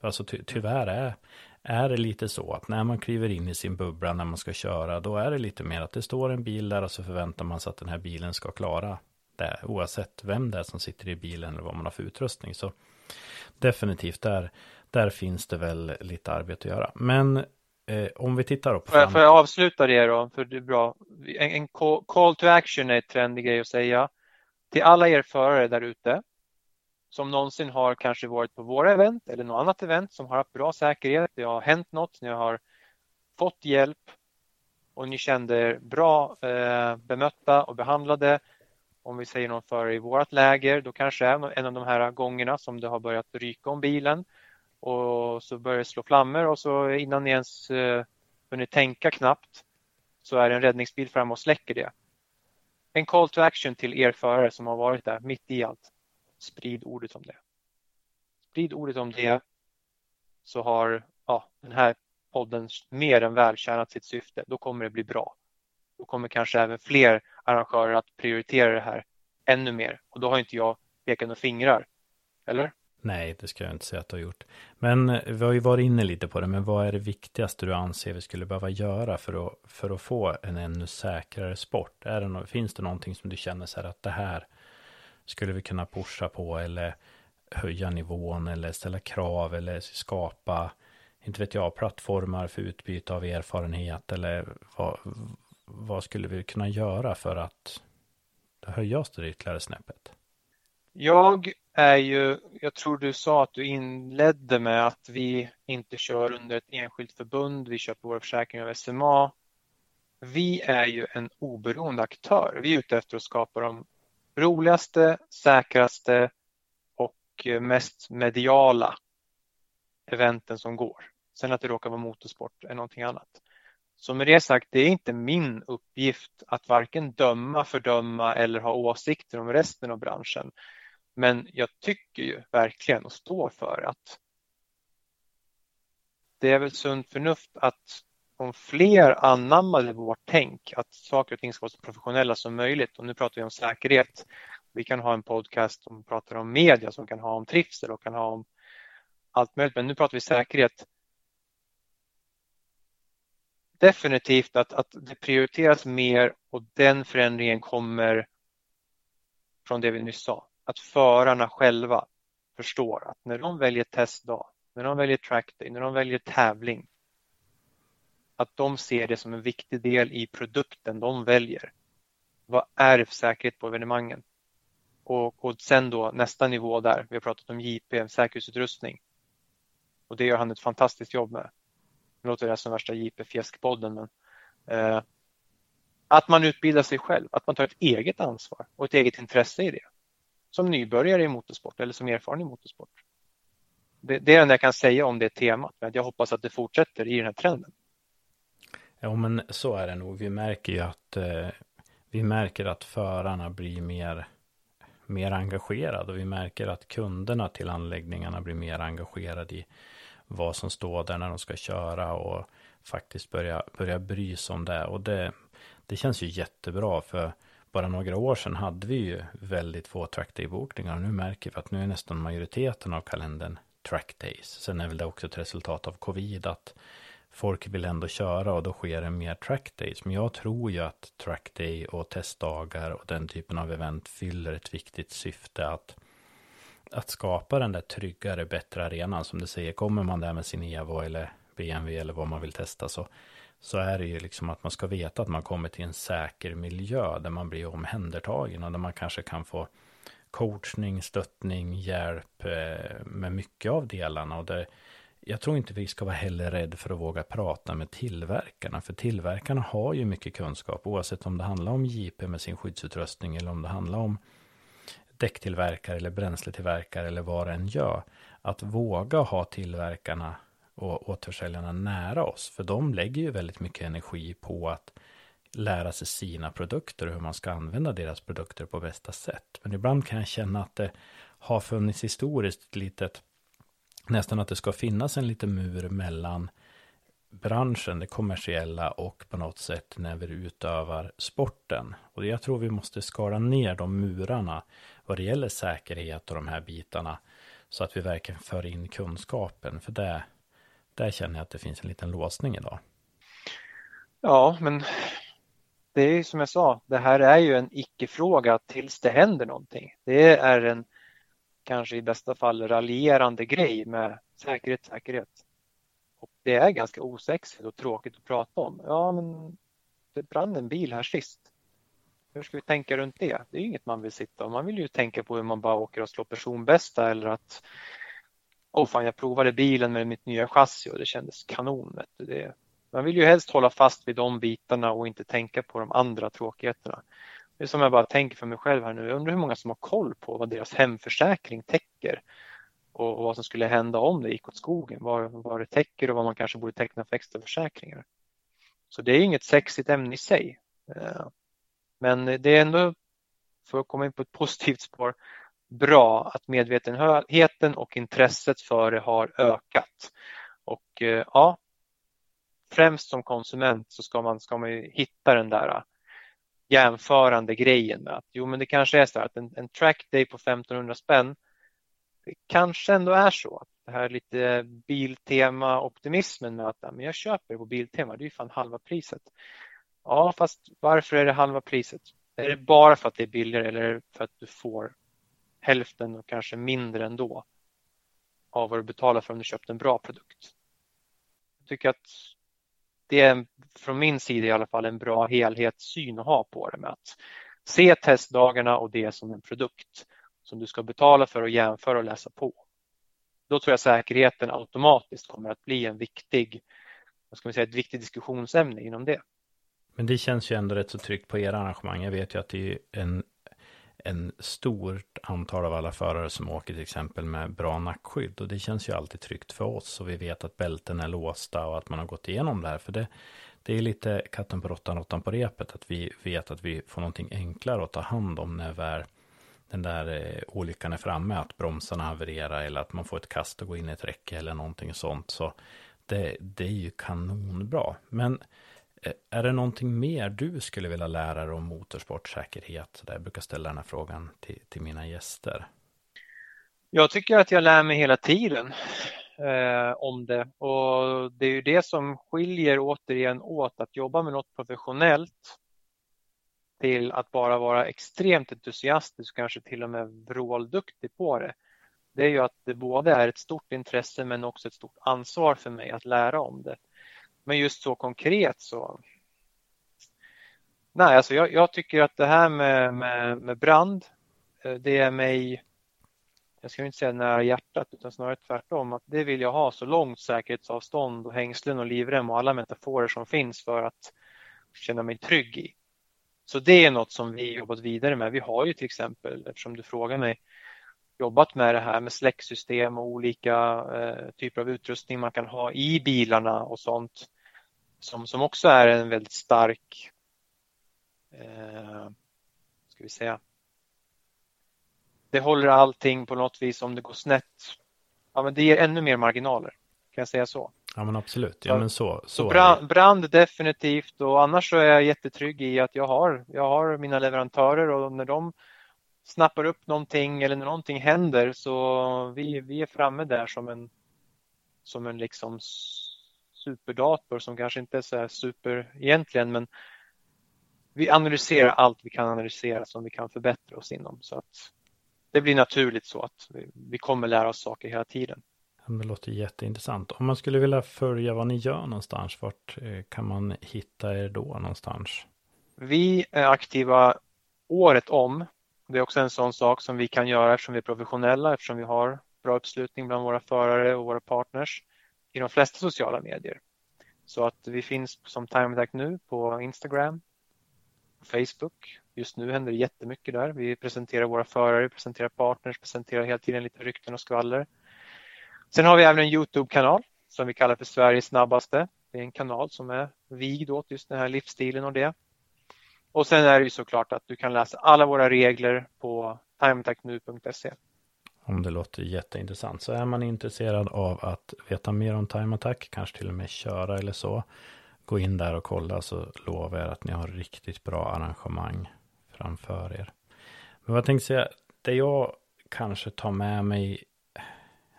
Alltså ty tyvärr är, är det lite så att när man kliver in i sin bubbla när man ska köra, då är det lite mer att det står en bil där och så förväntar man sig att den här bilen ska klara det, oavsett vem det är som sitter i bilen eller vad man har för utrustning. Så definitivt, där, där finns det väl lite arbete att göra. Men eh, om vi tittar upp. Får jag, får jag avsluta det då? För det är bra. En, en call to action är en trendig grej att säga. Till alla er förare där ute som någonsin har kanske varit på våra event eller något annat event som har haft bra säkerhet. Det har hänt något, ni har fått hjälp och ni kände er bra eh, bemötta och behandlade. Om vi säger någon förare i vårt läger, då kanske är en av de här gångerna som det har börjat ryka om bilen och så börjar det slå flammor och så innan ni ens eh, hunnit tänka knappt så är det en räddningsbil fram och släcker det. En call to action till er förare som har varit där mitt i allt. Sprid ordet om det. Sprid ordet om det så har ja, den här podden mer än väl tjänat sitt syfte. Då kommer det bli bra. Då kommer kanske även fler arrangörer att prioritera det här ännu mer och då har inte jag pekat några fingrar. Eller? Nej, det ska jag inte säga att du har gjort. Men eh, vi har ju varit inne lite på det, men vad är det viktigaste du anser vi skulle behöva göra för att, för att få en ännu säkrare sport? Är det no finns det någonting som du känner så här att det här skulle vi kunna pusha på eller höja nivån eller ställa krav eller skapa, inte vet jag, plattformar för utbyte av erfarenhet eller vad, vad skulle vi kunna göra för att höja oss det ytterligare snäppet? Jag är ju, jag tror du sa att du inledde med att vi inte kör under ett enskilt förbund, vi köper våra försäkringar av SMA. Vi är ju en oberoende aktör. Vi är ute efter att skapa de roligaste, säkraste och mest mediala eventen som går. Sen att det råkar vara motorsport är någonting annat. Så med det sagt, det är inte min uppgift att varken döma, fördöma eller ha åsikter om resten av branschen. Men jag tycker ju verkligen och står för att det är väl sunt förnuft att om fler anammade vårt tänk att saker och ting ska vara så professionella som möjligt och nu pratar vi om säkerhet. Vi kan ha en podcast som pratar om media som kan ha om trivsel och kan ha om allt möjligt men nu pratar vi säkerhet. Definitivt att, att det prioriteras mer och den förändringen kommer från det vi nyss sa att förarna själva förstår att när de väljer testdag, när de väljer trackday, när de väljer tävling, att de ser det som en viktig del i produkten de väljer. Vad är det för säkerhet på evenemangen? Och, och sen då nästa nivå där, vi har pratat om JP, säkerhetsutrustning. Och det gör han ett fantastiskt jobb med. Nu låter det som värsta JP-fjäskpodden men eh, att man utbildar sig själv, att man tar ett eget ansvar och ett eget intresse i det som nybörjare i motorsport eller som erfaren i motorsport. Det, det är det enda jag kan säga om det temat, men jag hoppas att det fortsätter i den här trenden. Ja, men så är det nog. Vi märker ju att eh, vi märker att förarna blir mer, mer engagerade och vi märker att kunderna till anläggningarna blir mer engagerade i vad som står där när de ska köra och faktiskt börja, börja bry sig om det. Och det, det känns ju jättebra för bara några år sedan hade vi ju väldigt få trackday-bokningar och nu märker vi att nu är nästan majoriteten av kalendern trackdays. Sen är väl det också ett resultat av covid att folk vill ändå köra och då sker det mer trackdays. Men jag tror ju att trackday och testdagar och den typen av event fyller ett viktigt syfte att att skapa den där tryggare, bättre arenan som du säger. Kommer man där med sin Evo eller BMW eller vad man vill testa så så är det ju liksom att man ska veta att man kommer till en säker miljö där man blir omhändertagen och där man kanske kan få coachning, stöttning, hjälp eh, med mycket av delarna. Och det, jag tror inte vi ska vara heller rädd för att våga prata med tillverkarna, för tillverkarna har ju mycket kunskap, oavsett om det handlar om JP med sin skyddsutrustning eller om det handlar om däcktillverkare eller bränsletillverkare eller vad det än gör. Att våga ha tillverkarna och återförsäljarna nära oss. För de lägger ju väldigt mycket energi på att lära sig sina produkter och hur man ska använda deras produkter på bästa sätt. Men ibland kan jag känna att det har funnits historiskt ett litet, nästan att det ska finnas en liten mur mellan branschen, det kommersiella och på något sätt när vi utövar sporten. Och jag tror vi måste skala ner de murarna vad det gäller säkerhet och de här bitarna så att vi verkligen för in kunskapen. För det där känner jag att det finns en liten låsning idag. Ja, men det är som jag sa, det här är ju en icke-fråga tills det händer någonting. Det är en kanske i bästa fall raljerande grej med säkerhet, säkerhet. Och det är ganska osexigt och tråkigt att prata om. Ja, men det brann en bil här sist. Hur ska vi tänka runt det? Det är inget man vill sitta och man vill ju tänka på hur man bara åker och slår personbästa eller att Åh fan, jag provade bilen med mitt nya chassi och det kändes kanon. Det, man vill ju helst hålla fast vid de bitarna och inte tänka på de andra tråkigheterna. Det är som jag bara tänker för mig själv här nu. Jag undrar hur många som har koll på vad deras hemförsäkring täcker och, och vad som skulle hända om det gick åt skogen. Vad, vad det täcker och vad man kanske borde teckna för extra försäkringar. Så det är inget sexigt ämne i sig. Eh, men det är ändå, för att komma in på ett positivt spår, bra att medvetenheten och intresset för det har ökat. Och eh, ja, främst som konsument så ska man, ska man hitta den där eh, jämförande grejen med att jo men det kanske är så att en, en trackday på 1500 spänn det kanske ändå är så att det här lite biltema optimismen med att men jag köper på Biltema, det är ju fan halva priset. Ja, fast varför är det halva priset? Är det bara för att det är billigare eller för att du får hälften och kanske mindre ändå av vad du betalar för om du köpt en bra produkt? Jag tycker att det är från min sida i alla fall en bra helhetssyn att ha på det med att se testdagarna och det som en produkt som du ska betala för och jämföra och läsa på. Då tror jag säkerheten automatiskt kommer att bli en viktig, vad ska man säga, ett viktigt diskussionsämne inom det. Men det känns ju ändå rätt så tryggt på era arrangemang. Jag vet ju att det är en, en stort antal av alla förare som åker till exempel med bra nackskydd. Och det känns ju alltid tryggt för oss. Och vi vet att bälten är låsta och att man har gått igenom det här. För det, det är lite katten på råttan, råttan på repet. Att vi vet att vi får någonting enklare att ta hand om när väl den där eh, olyckan är framme. Att bromsarna havererar eller att man får ett kast och går in i ett räcke eller någonting sånt. Så det, det är ju kanonbra. Men Eh, är det någonting mer du skulle vilja lära dig om motorsportsäkerhet? jag brukar ställa den här frågan till, till mina gäster. Jag tycker att jag lär mig hela tiden eh, om det och det är ju det som skiljer återigen åt att jobba med något professionellt till att bara vara extremt entusiastisk, kanske till och med vrålduktig på det. Det är ju att det både är ett stort intresse men också ett stort ansvar för mig att lära om det. Men just så konkret så Nej, alltså jag, jag tycker att det här med, med, med, brand, eh, det är mig, jag ska inte säga nära hjärtat utan snarare tvärtom, att det vill jag ha så långt säkerhetsavstånd och hängslen och livrem och alla metaforer som finns för att känna mig trygg i. Så det är något som vi jobbat vidare med. Vi har ju till exempel, eftersom du frågar mig, jobbat med det här med släcksystem och olika eh, typer av utrustning man kan ha i bilarna och sånt som, som också är en väldigt stark, eh, ska vi säga, det håller allting på något vis om det går snett. Ja, men det ger ännu mer marginaler, kan jag säga så. Ja men absolut, ja men så. så, så brand, brand, definitivt och annars så är jag jättetrygg i att jag har, jag har mina leverantörer och när de snappar upp någonting eller när någonting händer så vi, vi är framme där som en, som en liksom superdator som kanske inte är så super egentligen men vi analyserar allt vi kan analysera som vi kan förbättra oss inom så att det blir naturligt så att vi, vi kommer lära oss saker hela tiden. Det låter jätteintressant. Om man skulle vilja följa vad ni gör någonstans, vart eh, kan man hitta er då någonstans? Vi är aktiva året om. Det är också en sån sak som vi kan göra eftersom vi är professionella, eftersom vi har bra uppslutning bland våra förare och våra partners i de flesta sociala medier. Så att vi finns som Time Attack nu på Instagram, Facebook. Just nu händer det jättemycket där. Vi presenterar våra förare, presenterar partners, presenterar hela tiden lite rykten och skvaller. Sen har vi även en Youtube-kanal som vi kallar för Sveriges snabbaste. Det är en kanal som är vigd åt just den här livsstilen och det. Och sen är det ju såklart att du kan läsa alla våra regler på timeattacknu.se. Om det låter jätteintressant så är man intresserad av att veta mer om Time Attack, kanske till och med köra eller så. Gå in där och kolla så lovar jag att ni har riktigt bra arrangemang framför er. Men vad jag tänkte säga, det jag kanske tar med mig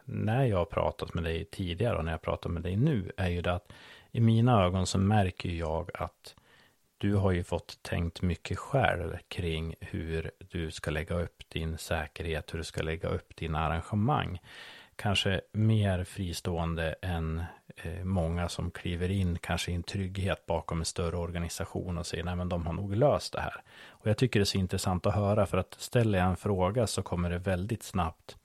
när jag har pratat med dig tidigare och när jag pratar med dig nu är ju det att i mina ögon så märker jag att du har ju fått tänkt mycket själv kring hur du ska lägga upp din säkerhet, hur du ska lägga upp dina arrangemang. Kanske mer fristående än eh, många som kliver in kanske i en trygghet bakom en större organisation och säger nej men de har nog löst det här. Och jag tycker det är så intressant att höra för att ställer jag en fråga så kommer det väldigt snabbt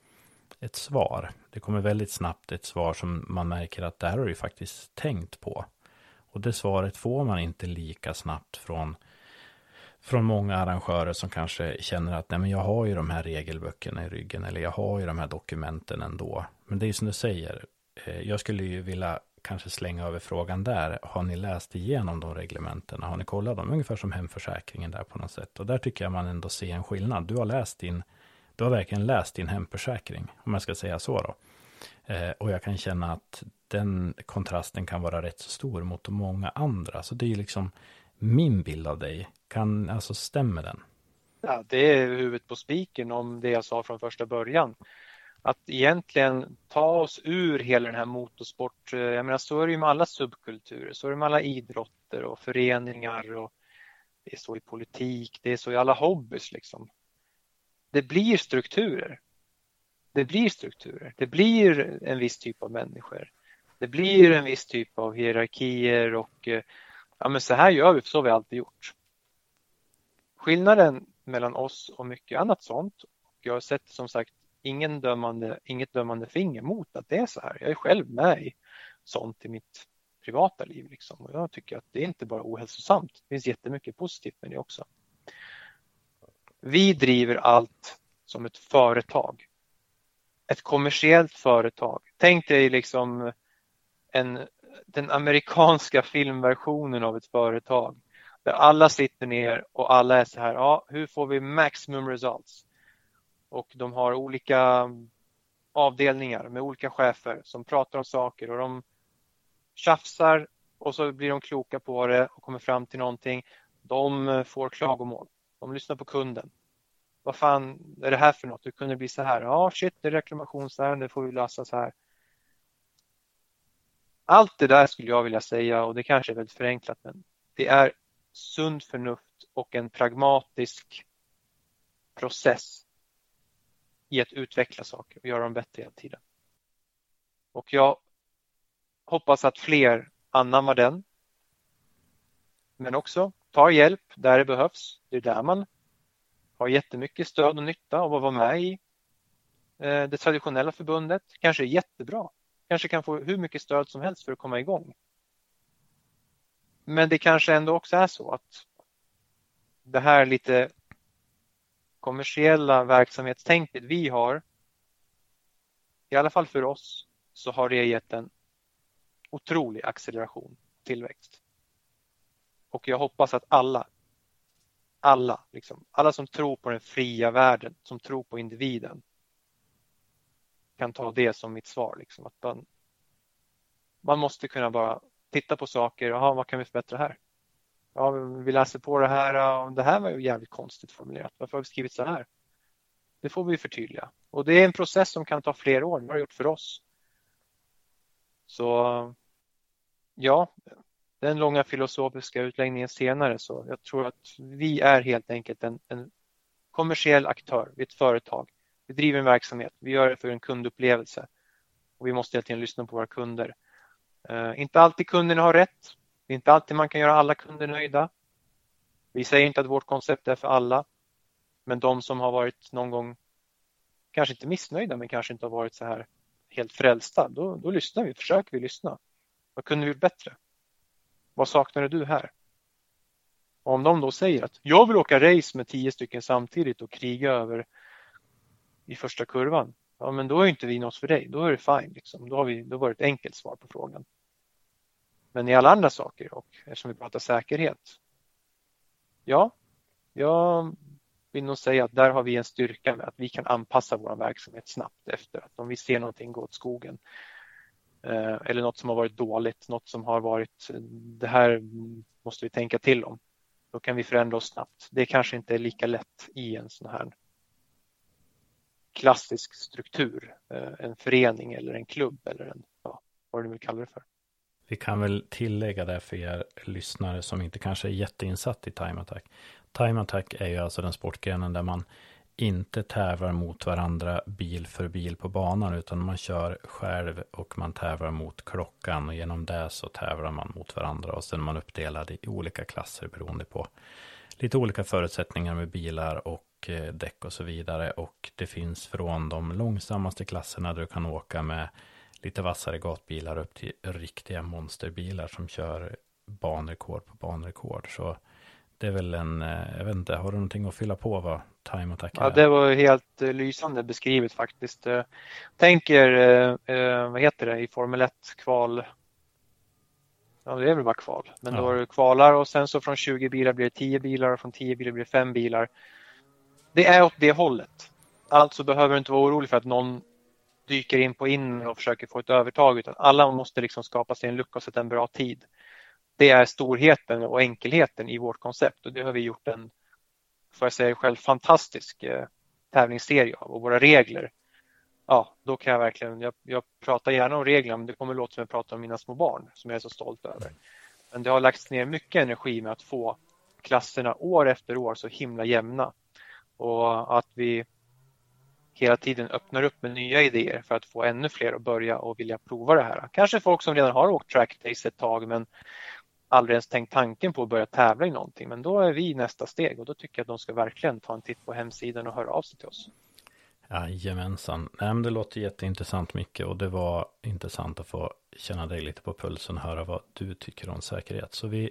ett svar. Det kommer väldigt snabbt ett svar som man märker att det här har du faktiskt tänkt på. Och det svaret får man inte lika snabbt från, från många arrangörer som kanske känner att nej men jag har ju de här regelböckerna i ryggen eller jag har ju de här dokumenten ändå. Men det är som du säger, eh, jag skulle ju vilja kanske slänga över frågan där. Har ni läst igenom de reglementena? Har ni kollat dem? Ungefär som hemförsäkringen där på något sätt. Och där tycker jag man ändå ser en skillnad. Du har läst din, du har verkligen läst din hemförsäkring, om jag ska säga så då. Eh, och jag kan känna att den kontrasten kan vara rätt så stor mot många andra. Så det är ju liksom min bild av dig. Kan, alltså stämmer den? Ja, det är huvudet på spiken om det jag sa från första början. Att egentligen ta oss ur hela den här motorsport, eh, jag menar så är det ju med alla subkulturer, så är det med alla idrotter och föreningar och det är så i politik, det är så i alla hobbys liksom. Det blir strukturer. Det blir strukturer. Det blir en viss typ av människor. Det blir en viss typ av hierarkier och eh, ja, men så här gör vi, för så har vi alltid gjort. Skillnaden mellan oss och mycket annat sånt, och jag har sett som sagt ingen dömande, inget dömande finger mot att det är så här. Jag är själv med i sånt i mitt privata liv liksom. och jag tycker att det är inte bara ohälsosamt. Det finns jättemycket positivt med det också. Vi driver allt som ett företag. Ett kommersiellt företag. Tänk dig liksom en, den amerikanska filmversionen av ett företag. Där alla sitter ner och alla är så här, ja, hur får vi maximum results? Och de har olika avdelningar med olika chefer som pratar om saker och de tjafsar och så blir de kloka på det och kommer fram till någonting. De får klagomål. De lyssnar på kunden. Vad fan är det här för något? Hur kunde det bli så här? Ja, shit, det är reklamationsärende, det får vi lösa så här. Allt det där skulle jag vilja säga och det kanske är väldigt förenklat men det är sunt förnuft och en pragmatisk process i att utveckla saker och göra dem bättre hela tiden. Och jag hoppas att fler anammar den. Men också tar hjälp där det behövs. Det är där man har jättemycket stöd och nytta av att vara med i eh, det traditionella förbundet. Kanske är jättebra kanske kan få hur mycket stöd som helst för att komma igång. Men det kanske ändå också är så att det här lite kommersiella verksamhetstänket vi har, i alla fall för oss, så har det gett en otrolig acceleration, tillväxt. Och jag hoppas att alla, alla, liksom, alla som tror på den fria världen, som tror på individen, kan ta det som mitt svar. Liksom. Att man, man måste kunna bara titta på saker. Jaha, vad kan vi förbättra här? Ja, vi läser på det här. Och det här var ju jävligt konstigt formulerat. Varför har vi skrivit så här? Det får vi förtydliga. Och det är en process som kan ta flera år. Det har det gjort för oss. Så ja, den långa filosofiska utläggningen senare så jag tror att vi är helt enkelt en, en kommersiell aktör, vi är ett företag vi driver en verksamhet, vi gör det för en kundupplevelse och vi måste hela tiden lyssna på våra kunder. Eh, inte alltid kunderna har rätt. Det är inte alltid man kan göra alla kunder nöjda. Vi säger inte att vårt koncept är för alla, men de som har varit någon gång kanske inte missnöjda, men kanske inte har varit så här helt frälsta, då, då lyssnar vi, försöker vi lyssna. Vad kunde vi gjort bättre? Vad saknade du här? Och om de då säger att jag vill åka race med tio stycken samtidigt och kriga över i första kurvan, ja men då är inte vi något för dig. Då är det fine. Liksom. Då, har vi, då var det ett enkelt svar på frågan. Men i alla andra saker och eftersom vi pratar säkerhet. Ja, jag vill nog säga att där har vi en styrka med att vi kan anpassa vår verksamhet snabbt efter att om vi ser någonting gå åt skogen Eh, eller något som har varit dåligt, något som har varit det här måste vi tänka till om. Då kan vi förändra oss snabbt. Det kanske inte är lika lätt i en sån här klassisk struktur, eh, en förening eller en klubb eller en, ja, vad du vill kalla det för. Vi kan väl tillägga det för er lyssnare som inte kanske är jätteinsatt i time attack. Time attack är ju alltså den sportgrenen där man inte tävlar mot varandra bil för bil på banan utan man kör själv och man tävlar mot klockan och genom det så tävlar man mot varandra och sen är man uppdelad i olika klasser beroende på lite olika förutsättningar med bilar och eh, däck och så vidare och det finns från de långsammaste klasserna där du kan åka med lite vassare gatbilar upp till riktiga monsterbilar som kör banrekord på banrekord. Så det är väl en, eh, jag vet inte, har du någonting att fylla på vad time attack är? Ja, det var helt eh, lysande beskrivet faktiskt. Eh, tänker, vad heter det, i Formel 1 kval. Ja, det är väl bara kval, men ja. då är det kvalar och sen så från 20 bilar blir det 10 bilar och från 10 bilar blir det 5 bilar. Det är åt det hållet. Alltså behöver du inte vara orolig för att någon dyker in på in och försöker få ett övertag utan alla måste liksom skapa sig en lucka och sätta en bra tid. Det är storheten och enkelheten i vårt koncept och det har vi gjort en, får jag säga själv, fantastisk eh, tävlingsserie av och våra regler. Ja, då kan jag verkligen, jag, jag pratar gärna om reglerna men det kommer låta som jag pratar om mina små barn som jag är så stolt över. Men det har lagts ner mycket energi med att få klasserna år efter år så himla jämna och att vi hela tiden öppnar upp med nya idéer för att få ännu fler att börja och vilja prova det här. Kanske folk som redan har åkt trackdays ett tag men aldrig ens tänkt tanken på att börja tävla i någonting. Men då är vi nästa steg och då tycker jag att de ska verkligen ta en titt på hemsidan och höra av sig till oss. Jajamensan. Nej, det låter jätteintressant mycket och det var intressant att få känna dig lite på pulsen och höra vad du tycker om säkerhet. Så vi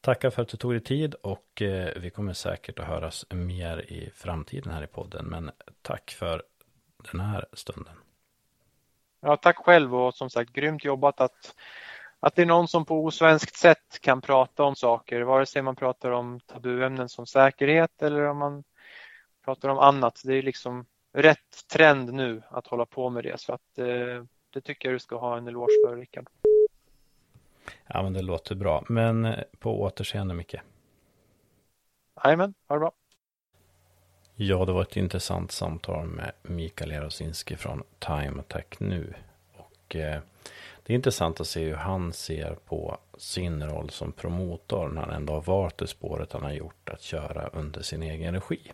tackar för att du tog dig tid och eh, vi kommer säkert att höras mer i framtiden här i podden. Men tack för den här stunden. Ja, tack själv och som sagt grymt jobbat att, att det är någon som på osvenskt sätt kan prata om saker, vare sig man pratar om tabuämnen som säkerhet eller om man pratar om annat. Det är liksom rätt trend nu att hålla på med det så att eh, det tycker jag du ska ha en eloge för Rickard. Ja, men det låter bra. Men eh, på återseende, Micke. Jajamän, ha det bra. Ja, det var ett intressant samtal med Mikael Jarosinski från Time Attack nu. Och eh, det är intressant att se hur han ser på sin roll som promotor när han ändå har valt det spåret han har gjort att köra under sin egen regi.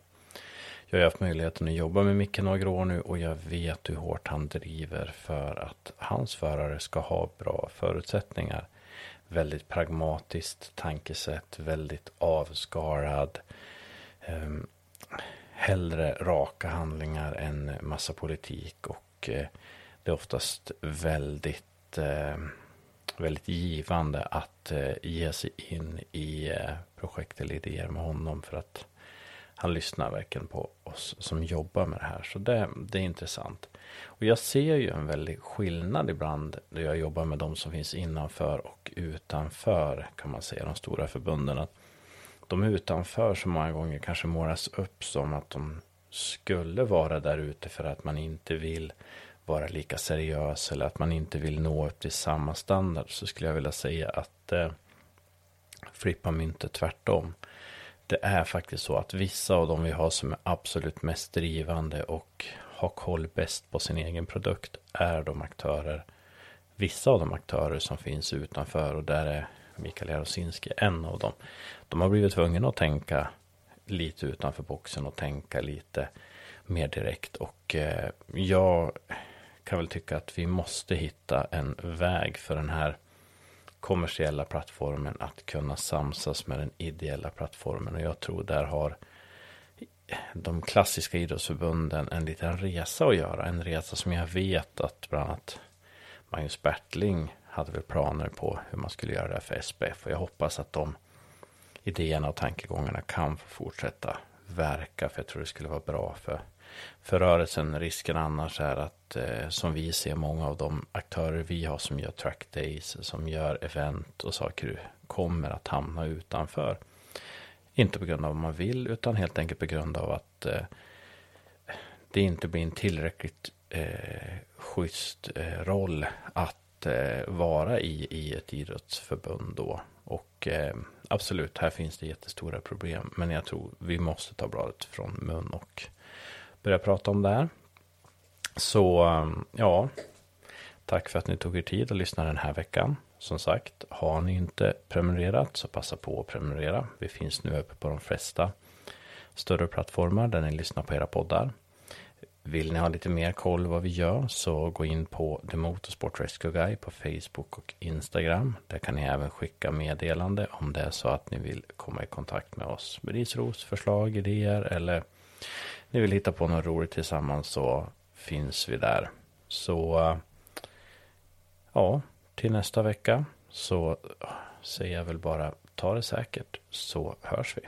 Jag har haft möjligheten att jobba med Micke några år nu och jag vet hur hårt han driver för att hans förare ska ha bra förutsättningar väldigt pragmatiskt tankesätt, väldigt avskalad. Eh, hellre raka handlingar än massa politik och eh, det är oftast väldigt, eh, väldigt givande att eh, ge sig in i eh, projekt eller idéer med honom för att han lyssnar verkligen på oss som jobbar med det här. Så det, det är intressant. Och jag ser ju en väldig skillnad ibland när jag jobbar med de som finns innanför och utanför kan man säga, de stora förbunden. Att de utanför så många gånger kanske målas upp som att de skulle vara där ute för att man inte vill vara lika seriös eller att man inte vill nå upp till samma standard så skulle jag vilja säga att eh, flippa myntet tvärtom det är faktiskt så att vissa av dem vi har som är absolut mest drivande och har koll bäst på sin egen produkt är de aktörer, vissa av de aktörer som finns utanför och där är Mikael Jarosinski en av dem. De har blivit tvungna att tänka lite utanför boxen och tänka lite mer direkt och eh, jag kan väl tycka att vi måste hitta en väg för den här kommersiella plattformen att kunna samsas med den ideella plattformen. Och jag tror där har de klassiska idrottsförbunden en liten resa att göra. En resa som jag vet att bland annat Magnus Bertling hade väl planer på hur man skulle göra det för SPF. Och jag hoppas att de idéerna och tankegångarna kan få fortsätta verka. För jag tror det skulle vara bra för för rörelsen. Risken annars är att, eh, som vi ser, många av de aktörer vi har som gör trackdays, som gör event och saker kommer att hamna utanför. Inte på grund av vad man vill, utan helt enkelt på grund av att eh, det inte blir en tillräckligt eh, schysst eh, roll att eh, vara i, i ett idrottsförbund då. Och eh, absolut, här finns det jättestora problem. Men jag tror vi måste ta bladet från mun och börja prata om det här. Så um, ja, tack för att ni tog er tid att lyssna den här veckan. Som sagt, har ni inte prenumererat så passa på att prenumerera. Vi finns nu uppe på de flesta större plattformar där ni lyssnar på era poddar. Vill ni ha lite mer koll vad vi gör så gå in på The Motorsport Rescue Guy på Facebook och Instagram. Där kan ni även skicka meddelande om det är så att ni vill komma i kontakt med oss med risros, förslag, idéer eller ni vill hitta på något roligt tillsammans så finns vi där. Så ja, till nästa vecka så säger jag väl bara ta det säkert så hörs vi.